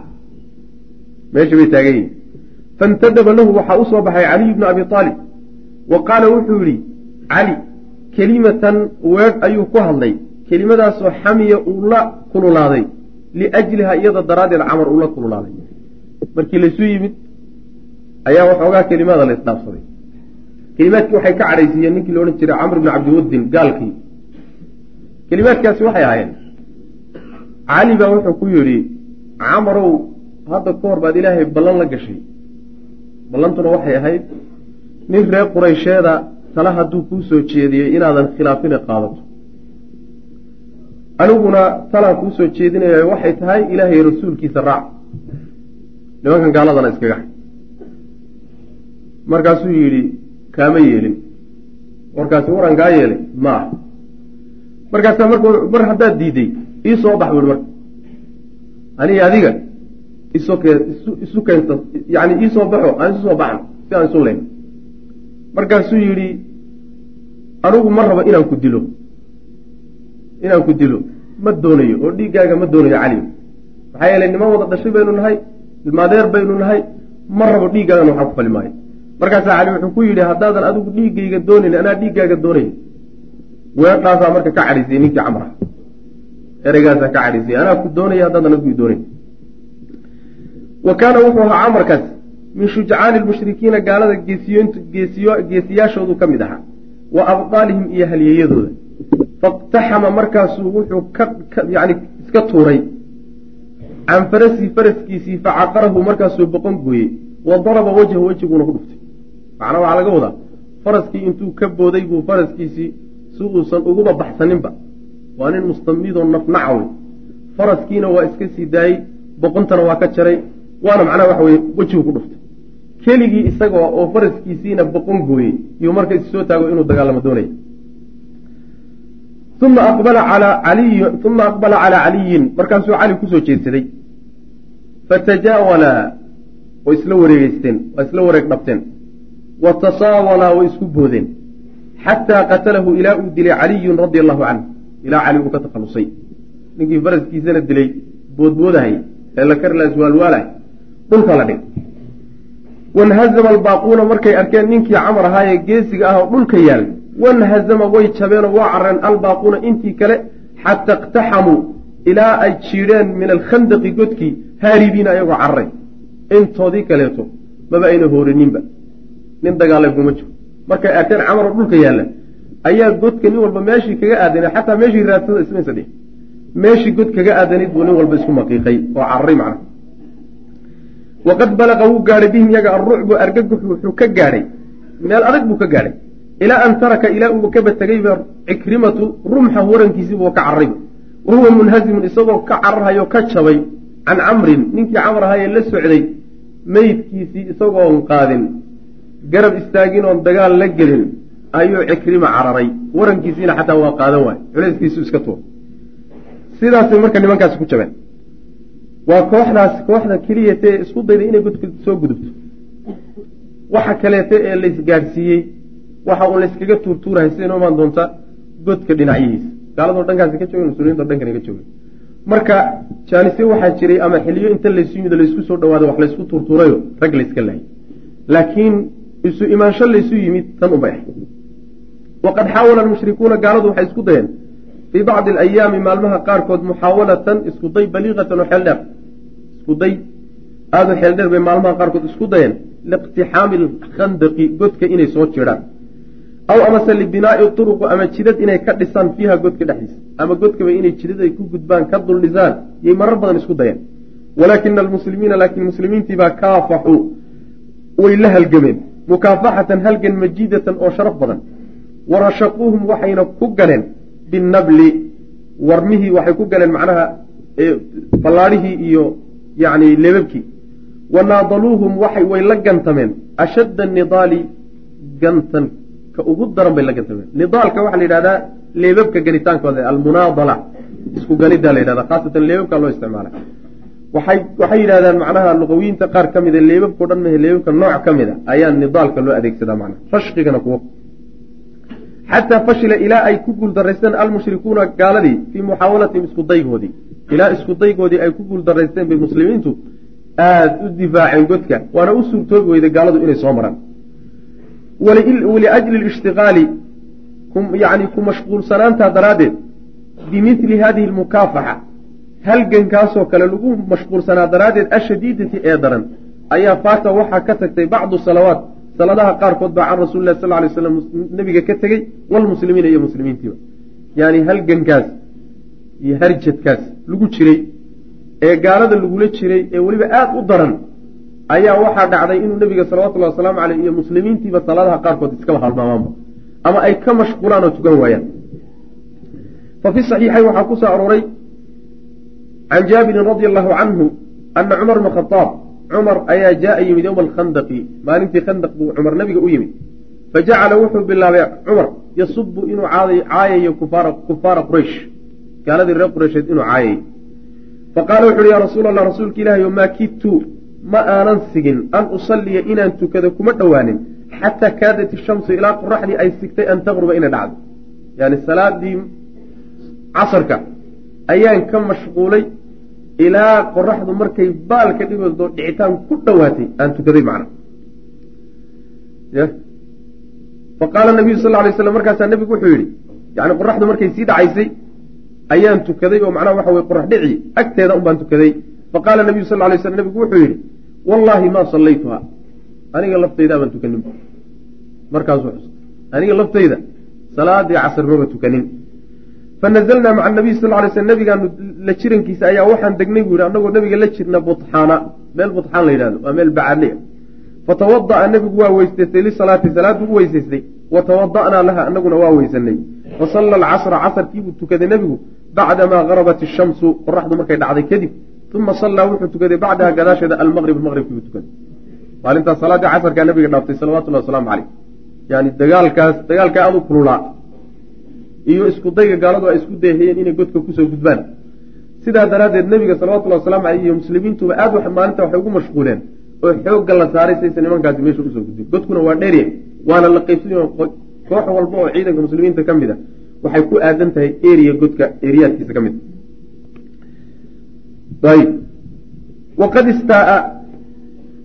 Meesha bay taagan yihiin faintadaba lahu waxaa u soo baxay caliy bnu abi aalib wa qaala wuxuu yihi cali kelimatan weedh ayuu ku hadlay. Kelimadaasoo xamiya uu la kululaaday. Liajliha iyada daraaddeed camar uu la kululaaday. Markii laysu yimid ayaa waxoogaa kelimada la isdhaafsaday. Kelimaadkii waxay ka cadhaysiiyeen ninkii la odhan jiray camr bni cabdiwaddin gaalkii. Kelimaadkaasi waxay ahaayeen cali baa wuxuu ku yidhi camarow hadda ka hor baad ilaahay ballan la gashay. Ballantuna waxay ahayd nin reer quraysheeda tala hadduu kuu soo jeediyey inaadan khilaafina qaadato. Aniguna talaan kuu soo jeedinaya waxay tahay ilaahay rasuulkiisa raac. Nimankan gaaladana iskaga hay. Markaasuu yidhi kaama yeelin. Warkaasi waran kaa yeelay ma ah markaasaa marka mar haddaad diiday ii bax buuhi marka. Aniga adiga isu keenta yani iisoo baxo aan isu soo baxno si aan isu leyn. Markaasuu yidhi anigu ma rabo inaan ku dilo. Inaan ku dilo. Ma doonayo oo dhiiggaaga ma doonayo cali. Maxaa yeelay niman wada dhashay baynu nahay ilmaadeer baynu nahay ma rabo dhiiggaagana waxaan ku fali maayo. Markaasaa cali wuxuu ku yidhi haddaadan adigu dhiiggayga doonayn anaa dhiiggaaga doonay weedhaasaa marka ka cadhaysay ninkii camr ah ereygaasaa ka cadhaysay anaa ku doonaya haddaadan adigu doonayn wa kaana wuxuu ahaa camarkaas. Min shujcaani lmushrikiina gaalada geesiyaashoodu ka mid ahaa wa abdaalihim iyo halyeeyadooda. Faاqtaxama markaasuu wuxuu yani iska tuuray. Can farasihi faraskiisii facaqarahu markaasuu boqon gooyey. Wa daraba wajha wejiguuna ku dhuftay. Macnaa waxaa laga wadaa faraskii intuu ka booday buu faraskiisii si uusan uguba baxsaninba waa nin mustamidoo nafnaca wey faraskiina waa iska sii daayey boqontana waa ka jaray waana macnaha waxa weye wejigu ku dhuftay. Keligii isaga oo faraskiisiina boqon gooyey iyuu marka is soo taago inuu dagaalamo doonaya uma aqbala calaa caliyi uma aqbala calaa caliyin. Markaasuu cali ku soo jeedsaday. Fatajaawalaa way isla wareegeysteen waa isla wareeg dhabteen. Wa tasaawalaa way isku boodeen. Xataa qatalahu ilaa uu dilay caliyun radia allahu canhu ilaa cali uu ka takhalusay. Ninkii faraskiisana dilay boodboodahay ee la karla iswaalwaalahay dhulka la dhig. Wanhazama albaaquuna markay arkeen ninkii camar ahaayee geesiga ah oo dhulka yaal wanhazama way jabeenoo waa carreen albaaquuna intii kale xata iqtaxamuu ilaa ay jiidheen min alkhandaqi godkii haaribiina ayagoo carray. Intoodii kaleeto maba ayna hoorininba nin dagaalay kuma jiro. Markay arkeen camaroo dhulka yaalla ayaa godka nin walba meeshii kaga aadanay xataa meeshii raadsada ismaysa meeshii god kaga aadanayd buu nin walba isku maqiiqay oo carray macna waqad balaqa wuu gaadhay bihim yaga alrucbu argagaxu wuxuu ka gaadhay meel adag buu ka gaadhay. Ilaa an taraka ilaa uu kaba tegayba cikrimatu rumxa warankiisiibuu ka carrayba wa huwa munhazimun isagoo ka cararhayo ka jabay can camrin. Ninkii camar ahaayee la socday meydkiisii isagoon qaadin garab istaagin oon dagaal la gelin ayuu cikrima cararay. Warankiisiina xataa waa qaadan waay culayskiisu iska tuur. Sidaasay marka nimankaasi ku jabeen. Waa kooxdaas kooxda keliyate ee isku dayda inay soo gudubto. Waxa kaleete ee laysgaadhsiiyey waxa uun layskaga tuurtuurahay siday noo imaan doonta godka dhinacyihiisa gaaladoo dhankaasi ka joogen muslimiinto dhankani ka joogen marka jaanisye waxaa jiray ama xiliyo inta laysu yimid laysku soo dhawaado wax laysku tuurtuurayo rag layska laayay. Laakiin isu imaansho laysu yimid tan ubay ahay waqad xaawala almushrikuuna gaaladu waxay isku dayeen fii bacdi alayaami maalmaha qaarkood muxaawalatan isku day baliiqatan oo xeel dheer isku day aada u xeel dheer bay maalmaha qaarkood isku dayeen liiqtixaami alkhandaqi godka inay soo jiraan aw amase libinaa'i turuqu ama jidad inay ka dhisaan fiiha godka dhexdiisa ama godkaba inay jidad ay ku gudbaan ka dul dhisaan yay marar badan isku dayeen walaakina almuslimiina laakiin muslimiintiibaa kaafaxuu way la halgameen mukaafaxatan halgan majiidatan oo sharaf badan warashaquuhum waxayna ku galeen binabli warmihii waxay ku galeen macnaha ballaadhihii iyo yacni lebabkii. Wa naadaluuhum waxay way la gantameen. Ashadda nidaali gantan ka ugu daran bay la gantameen. Nidaalka waxaa la yidhahdaa leebabka ganitaankooda almunaadala isku ganiddaa la yidhahda khaasatan leebabka loo isticmaala. Waxay waxay yidhahdaan macnaha luqawiyiinta qaar ka mida leebabkao dhan mahe leebabka nooc ka mid ayaa nidaalka loo adeegsadaa macnaha. Fashqigana kuwo xataa fashila ilaa ay ku guuldaraysteen almushrikuuna gaaladii fii muxaawalatihim isku daygoodii ilaa isku daygoodii ay ku guuldaraysteen bay muslimiintu aada u difaaceen godka waana u suurtoobi weyday gaaladu inay soo maraan waliajli lishtiqaali yani ku mashquulsanaantaa daraaddeed bimili hadihi lmukaafaxa halgankaasoo kale lagu mashquulsanaa daraaddeed ashadiidati ee daran ayaa faata waxaa ka tagtay bacdu salawaat saladaha qaarkood baa can rasuli lah sal lay slam nebiga ka tegey walmuslimiina iyo muslimiintiiba. Yani halgankaas iyo harjadkaas lagu jiray ee gaalada lagula jiray ee weliba aada u daran ayaa waxaa dhacday inuu nebiga salawatullahi wasalaamu caleyh iyo muslimiintiiba salaadaha qaarkood iskaba halmaamaanba ama ay ka mashquulaan oo tukan waayaan. Fa fi saxiixayn waxaa ku arooray can jaabirin radia allahu canhu ana cumar bna khadaab cumar ayaa jaaa yimid yowma alkhandaqi maalintii khandaq buu cumar nabiga u yimid. Fajacala wuxuu bilaabay cumar yasubu inuu caayayo kufaara quraysh. Gaaladii reer qureysheed inuu caayay. Faqaala wuxu uhi yaa rasuul allah rasuulka ilaahayo maa kidtu ma aanan sigin an usalliya inaan tukado kuma dhowaanin. Xataa kaadat ishamsu ilaa qoraxdii ay sigtay an taqruba inay dhacdo. Yani salaadii casarka ayaan ka mashquulay ilaa qoraxdu markay baalka dhigoodo dhicitaan ku dhowaatay. Aan tukaday macna faqaala nabiyu sal lay slam markaasaa nebigu wuxuu yidhi yani qoraxdu markay sii dhacaysay ayaan tukaday oo macnaha waxa weye qorax dhici agteeda un baan tukaday faqaala nabiyu sal lay slam nebigu wuxuu yidhi wallaahi maa sallaytuha aniga laftayda baan tukanin. Markaasuu xus aniga laftayda salaadii casar maba tukanin fanazalnaa maca nabiy sal lay sl nabigaanu la jirankiisa ayaa waxaan degnay buu yidhi annagoo nabiga la jirna butxaana meel butxaan la yidhahdo waa meel bacaadle fatawada'a nebigu waa weysaystay lisalaati salaaddu u weysaystay wa tawada'naa laha anaguna waa weysanay fasalla alcasra casarkiibuu tukaday nebigu bacdamaa garabat ishamsu qoraxdu markay dhacday kadib uma sallaa wuxuu tukaday bacdaha gadaasheeda almaqrib maqribkiibuu tukaday maalintaas salaaddii casarkaa nabiga dhaaftay salawatullahi wasalaamu caleyh yani dagaalkaas dagaalkaa aada u kululaa iyo isku dayga gaaladu ay isku dayhayeen inay godka ku soo gudbaan. Sidaa daraaddeed nebiga salawatullahi waslamu caleyh iyo muslimiintuba aad maalinta waxay ugu mashquuleen oo xoogga la saaray saysa nimankaasi meesha u soo gudbin godkuna waa dheerya waana la qaybsany koox walba oo ciidanka muslimiinta ka mid a waxay ku aadan tahay eriya godka eriyaadkiisa ka mid. Waqad istaaa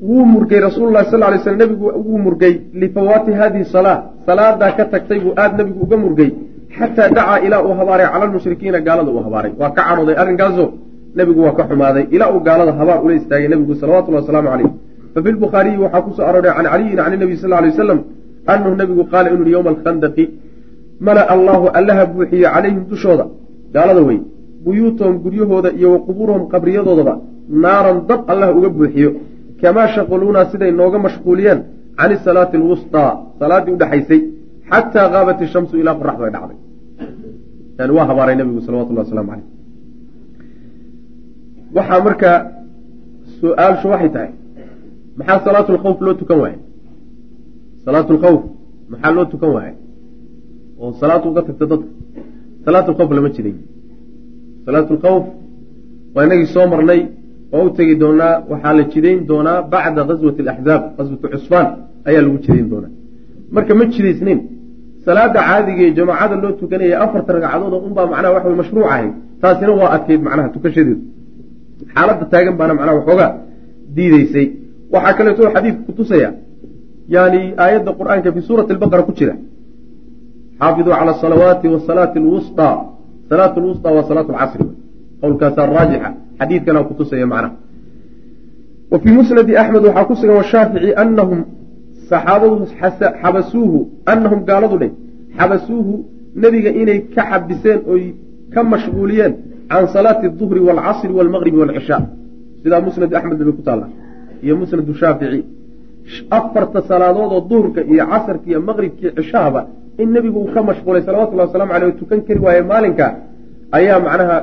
wuu murgay rasuululahi sal lay slam nebigu wuu murgay lifawaati hadihi salaa salaadaa ka tagtay buu aada nebigu uga murgay xataa dacaa ilaa uu habaaray cala lmushrikiina gaalada uu habaaray waa ka cadhooday arrinkaasoo nebigu waa ka xumaaday ilaa uu gaalada habaar ula istaagay nebigu salawatullahi wasalaamu caleyh fafi lbukhaariyi waxaa ku soo arooray can caliyin can nabiy sal lay wasalam anahu nebigu qaala inuu yowma alkhandaqi mala allaahu allaha buuxiye calayhim dushooda gaalada wey buyuutahum guryahooda iyo wa qubuurahum qabriyadoodaba naaran dab allah uga buuxiyo kamaa shaqaluunaa siday nooga mashquuliyeen can isalaati alwustaa salaaddii udhexaysay xataa qaabat ishamsu ilaa qoraxdu ay dhacday yani waa habaaray nebigu salawatullahi waslamu caleyh waxaa markaa su'aalshu waxay tahay maxaa salaatu lkhawf loo tukan waayay salaatu lkhawf maxaa loo tukan waayay oo salaatu uga tagta dadka salaatu lama jiray salaatu lkhawf waa inagii soo marnay waa u tegi doonaa waxaa la jidayn doonaa bacda gaswati alaxzaab gaswatu cusfaan ayaa lagu jidayn doonaa marka ma jidaysnayn salaada caadiga jamaacada loo tukanaya afarta ragcadood unbaa macnaha waxa mashruuc taasina waa adkeyd macnaha tukashadeedu xaaladda taagan baana macnaha waxoogaa diideysay waxaa kaleeto xadiidku kutusaya yani aayadda qur'aanka fi suurati albaqara ku jira. Xaafiduu cala asalawaati wasalaati lwusطaa salaat lwusطaa waa salaat lcasri qowlkaasaa raajixa xadiidkana kutusaya macnaha. Wa fii musnadi axmed waxaa ku sugan washaafici anahum saxaabadu xabasuuhu anahum gaaladu dheh xabasuuhu nebiga inay ka xabiseen oy ka mashquuliyeen can salaati duhri waalcasri waalmaqribi waalcishaa sidaa musnad axmedna bay ku taalla iyo musnadu shaafici. Afarta salaadoodoo duhurka iyo casarka iyo maqribka iyo cishahaba in nebigu uu ka mashquulay salawatullahi wasalamu aleyh o tukan kari waaye maalinka ayaa macnaha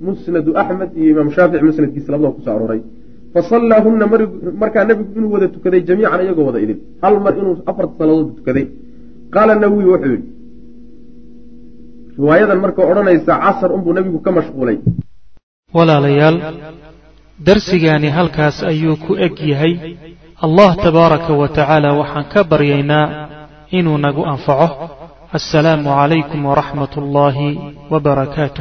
musnadu axmed iyo imaam shaafici musnadkiisa labadaba ku soo arooray fasallaahunna markaa nebigu inuu wada tukaday jamiican iyagoo wada idin. Hal mar inuu afarta salaadood tukaday. Qaala nawowi wuxuu yidhi riwaayadan marka odhanaysa casar unbuu nebigu ka mashquulay. Walaalayaal darsigaani halkaas ayuu ku eg yahay allah tabaaraka wa tacaala waxaan ka baryaynaa inuu nagu anfaco. Assalaamu calaykum waraxmat ullaahi wbarakaatu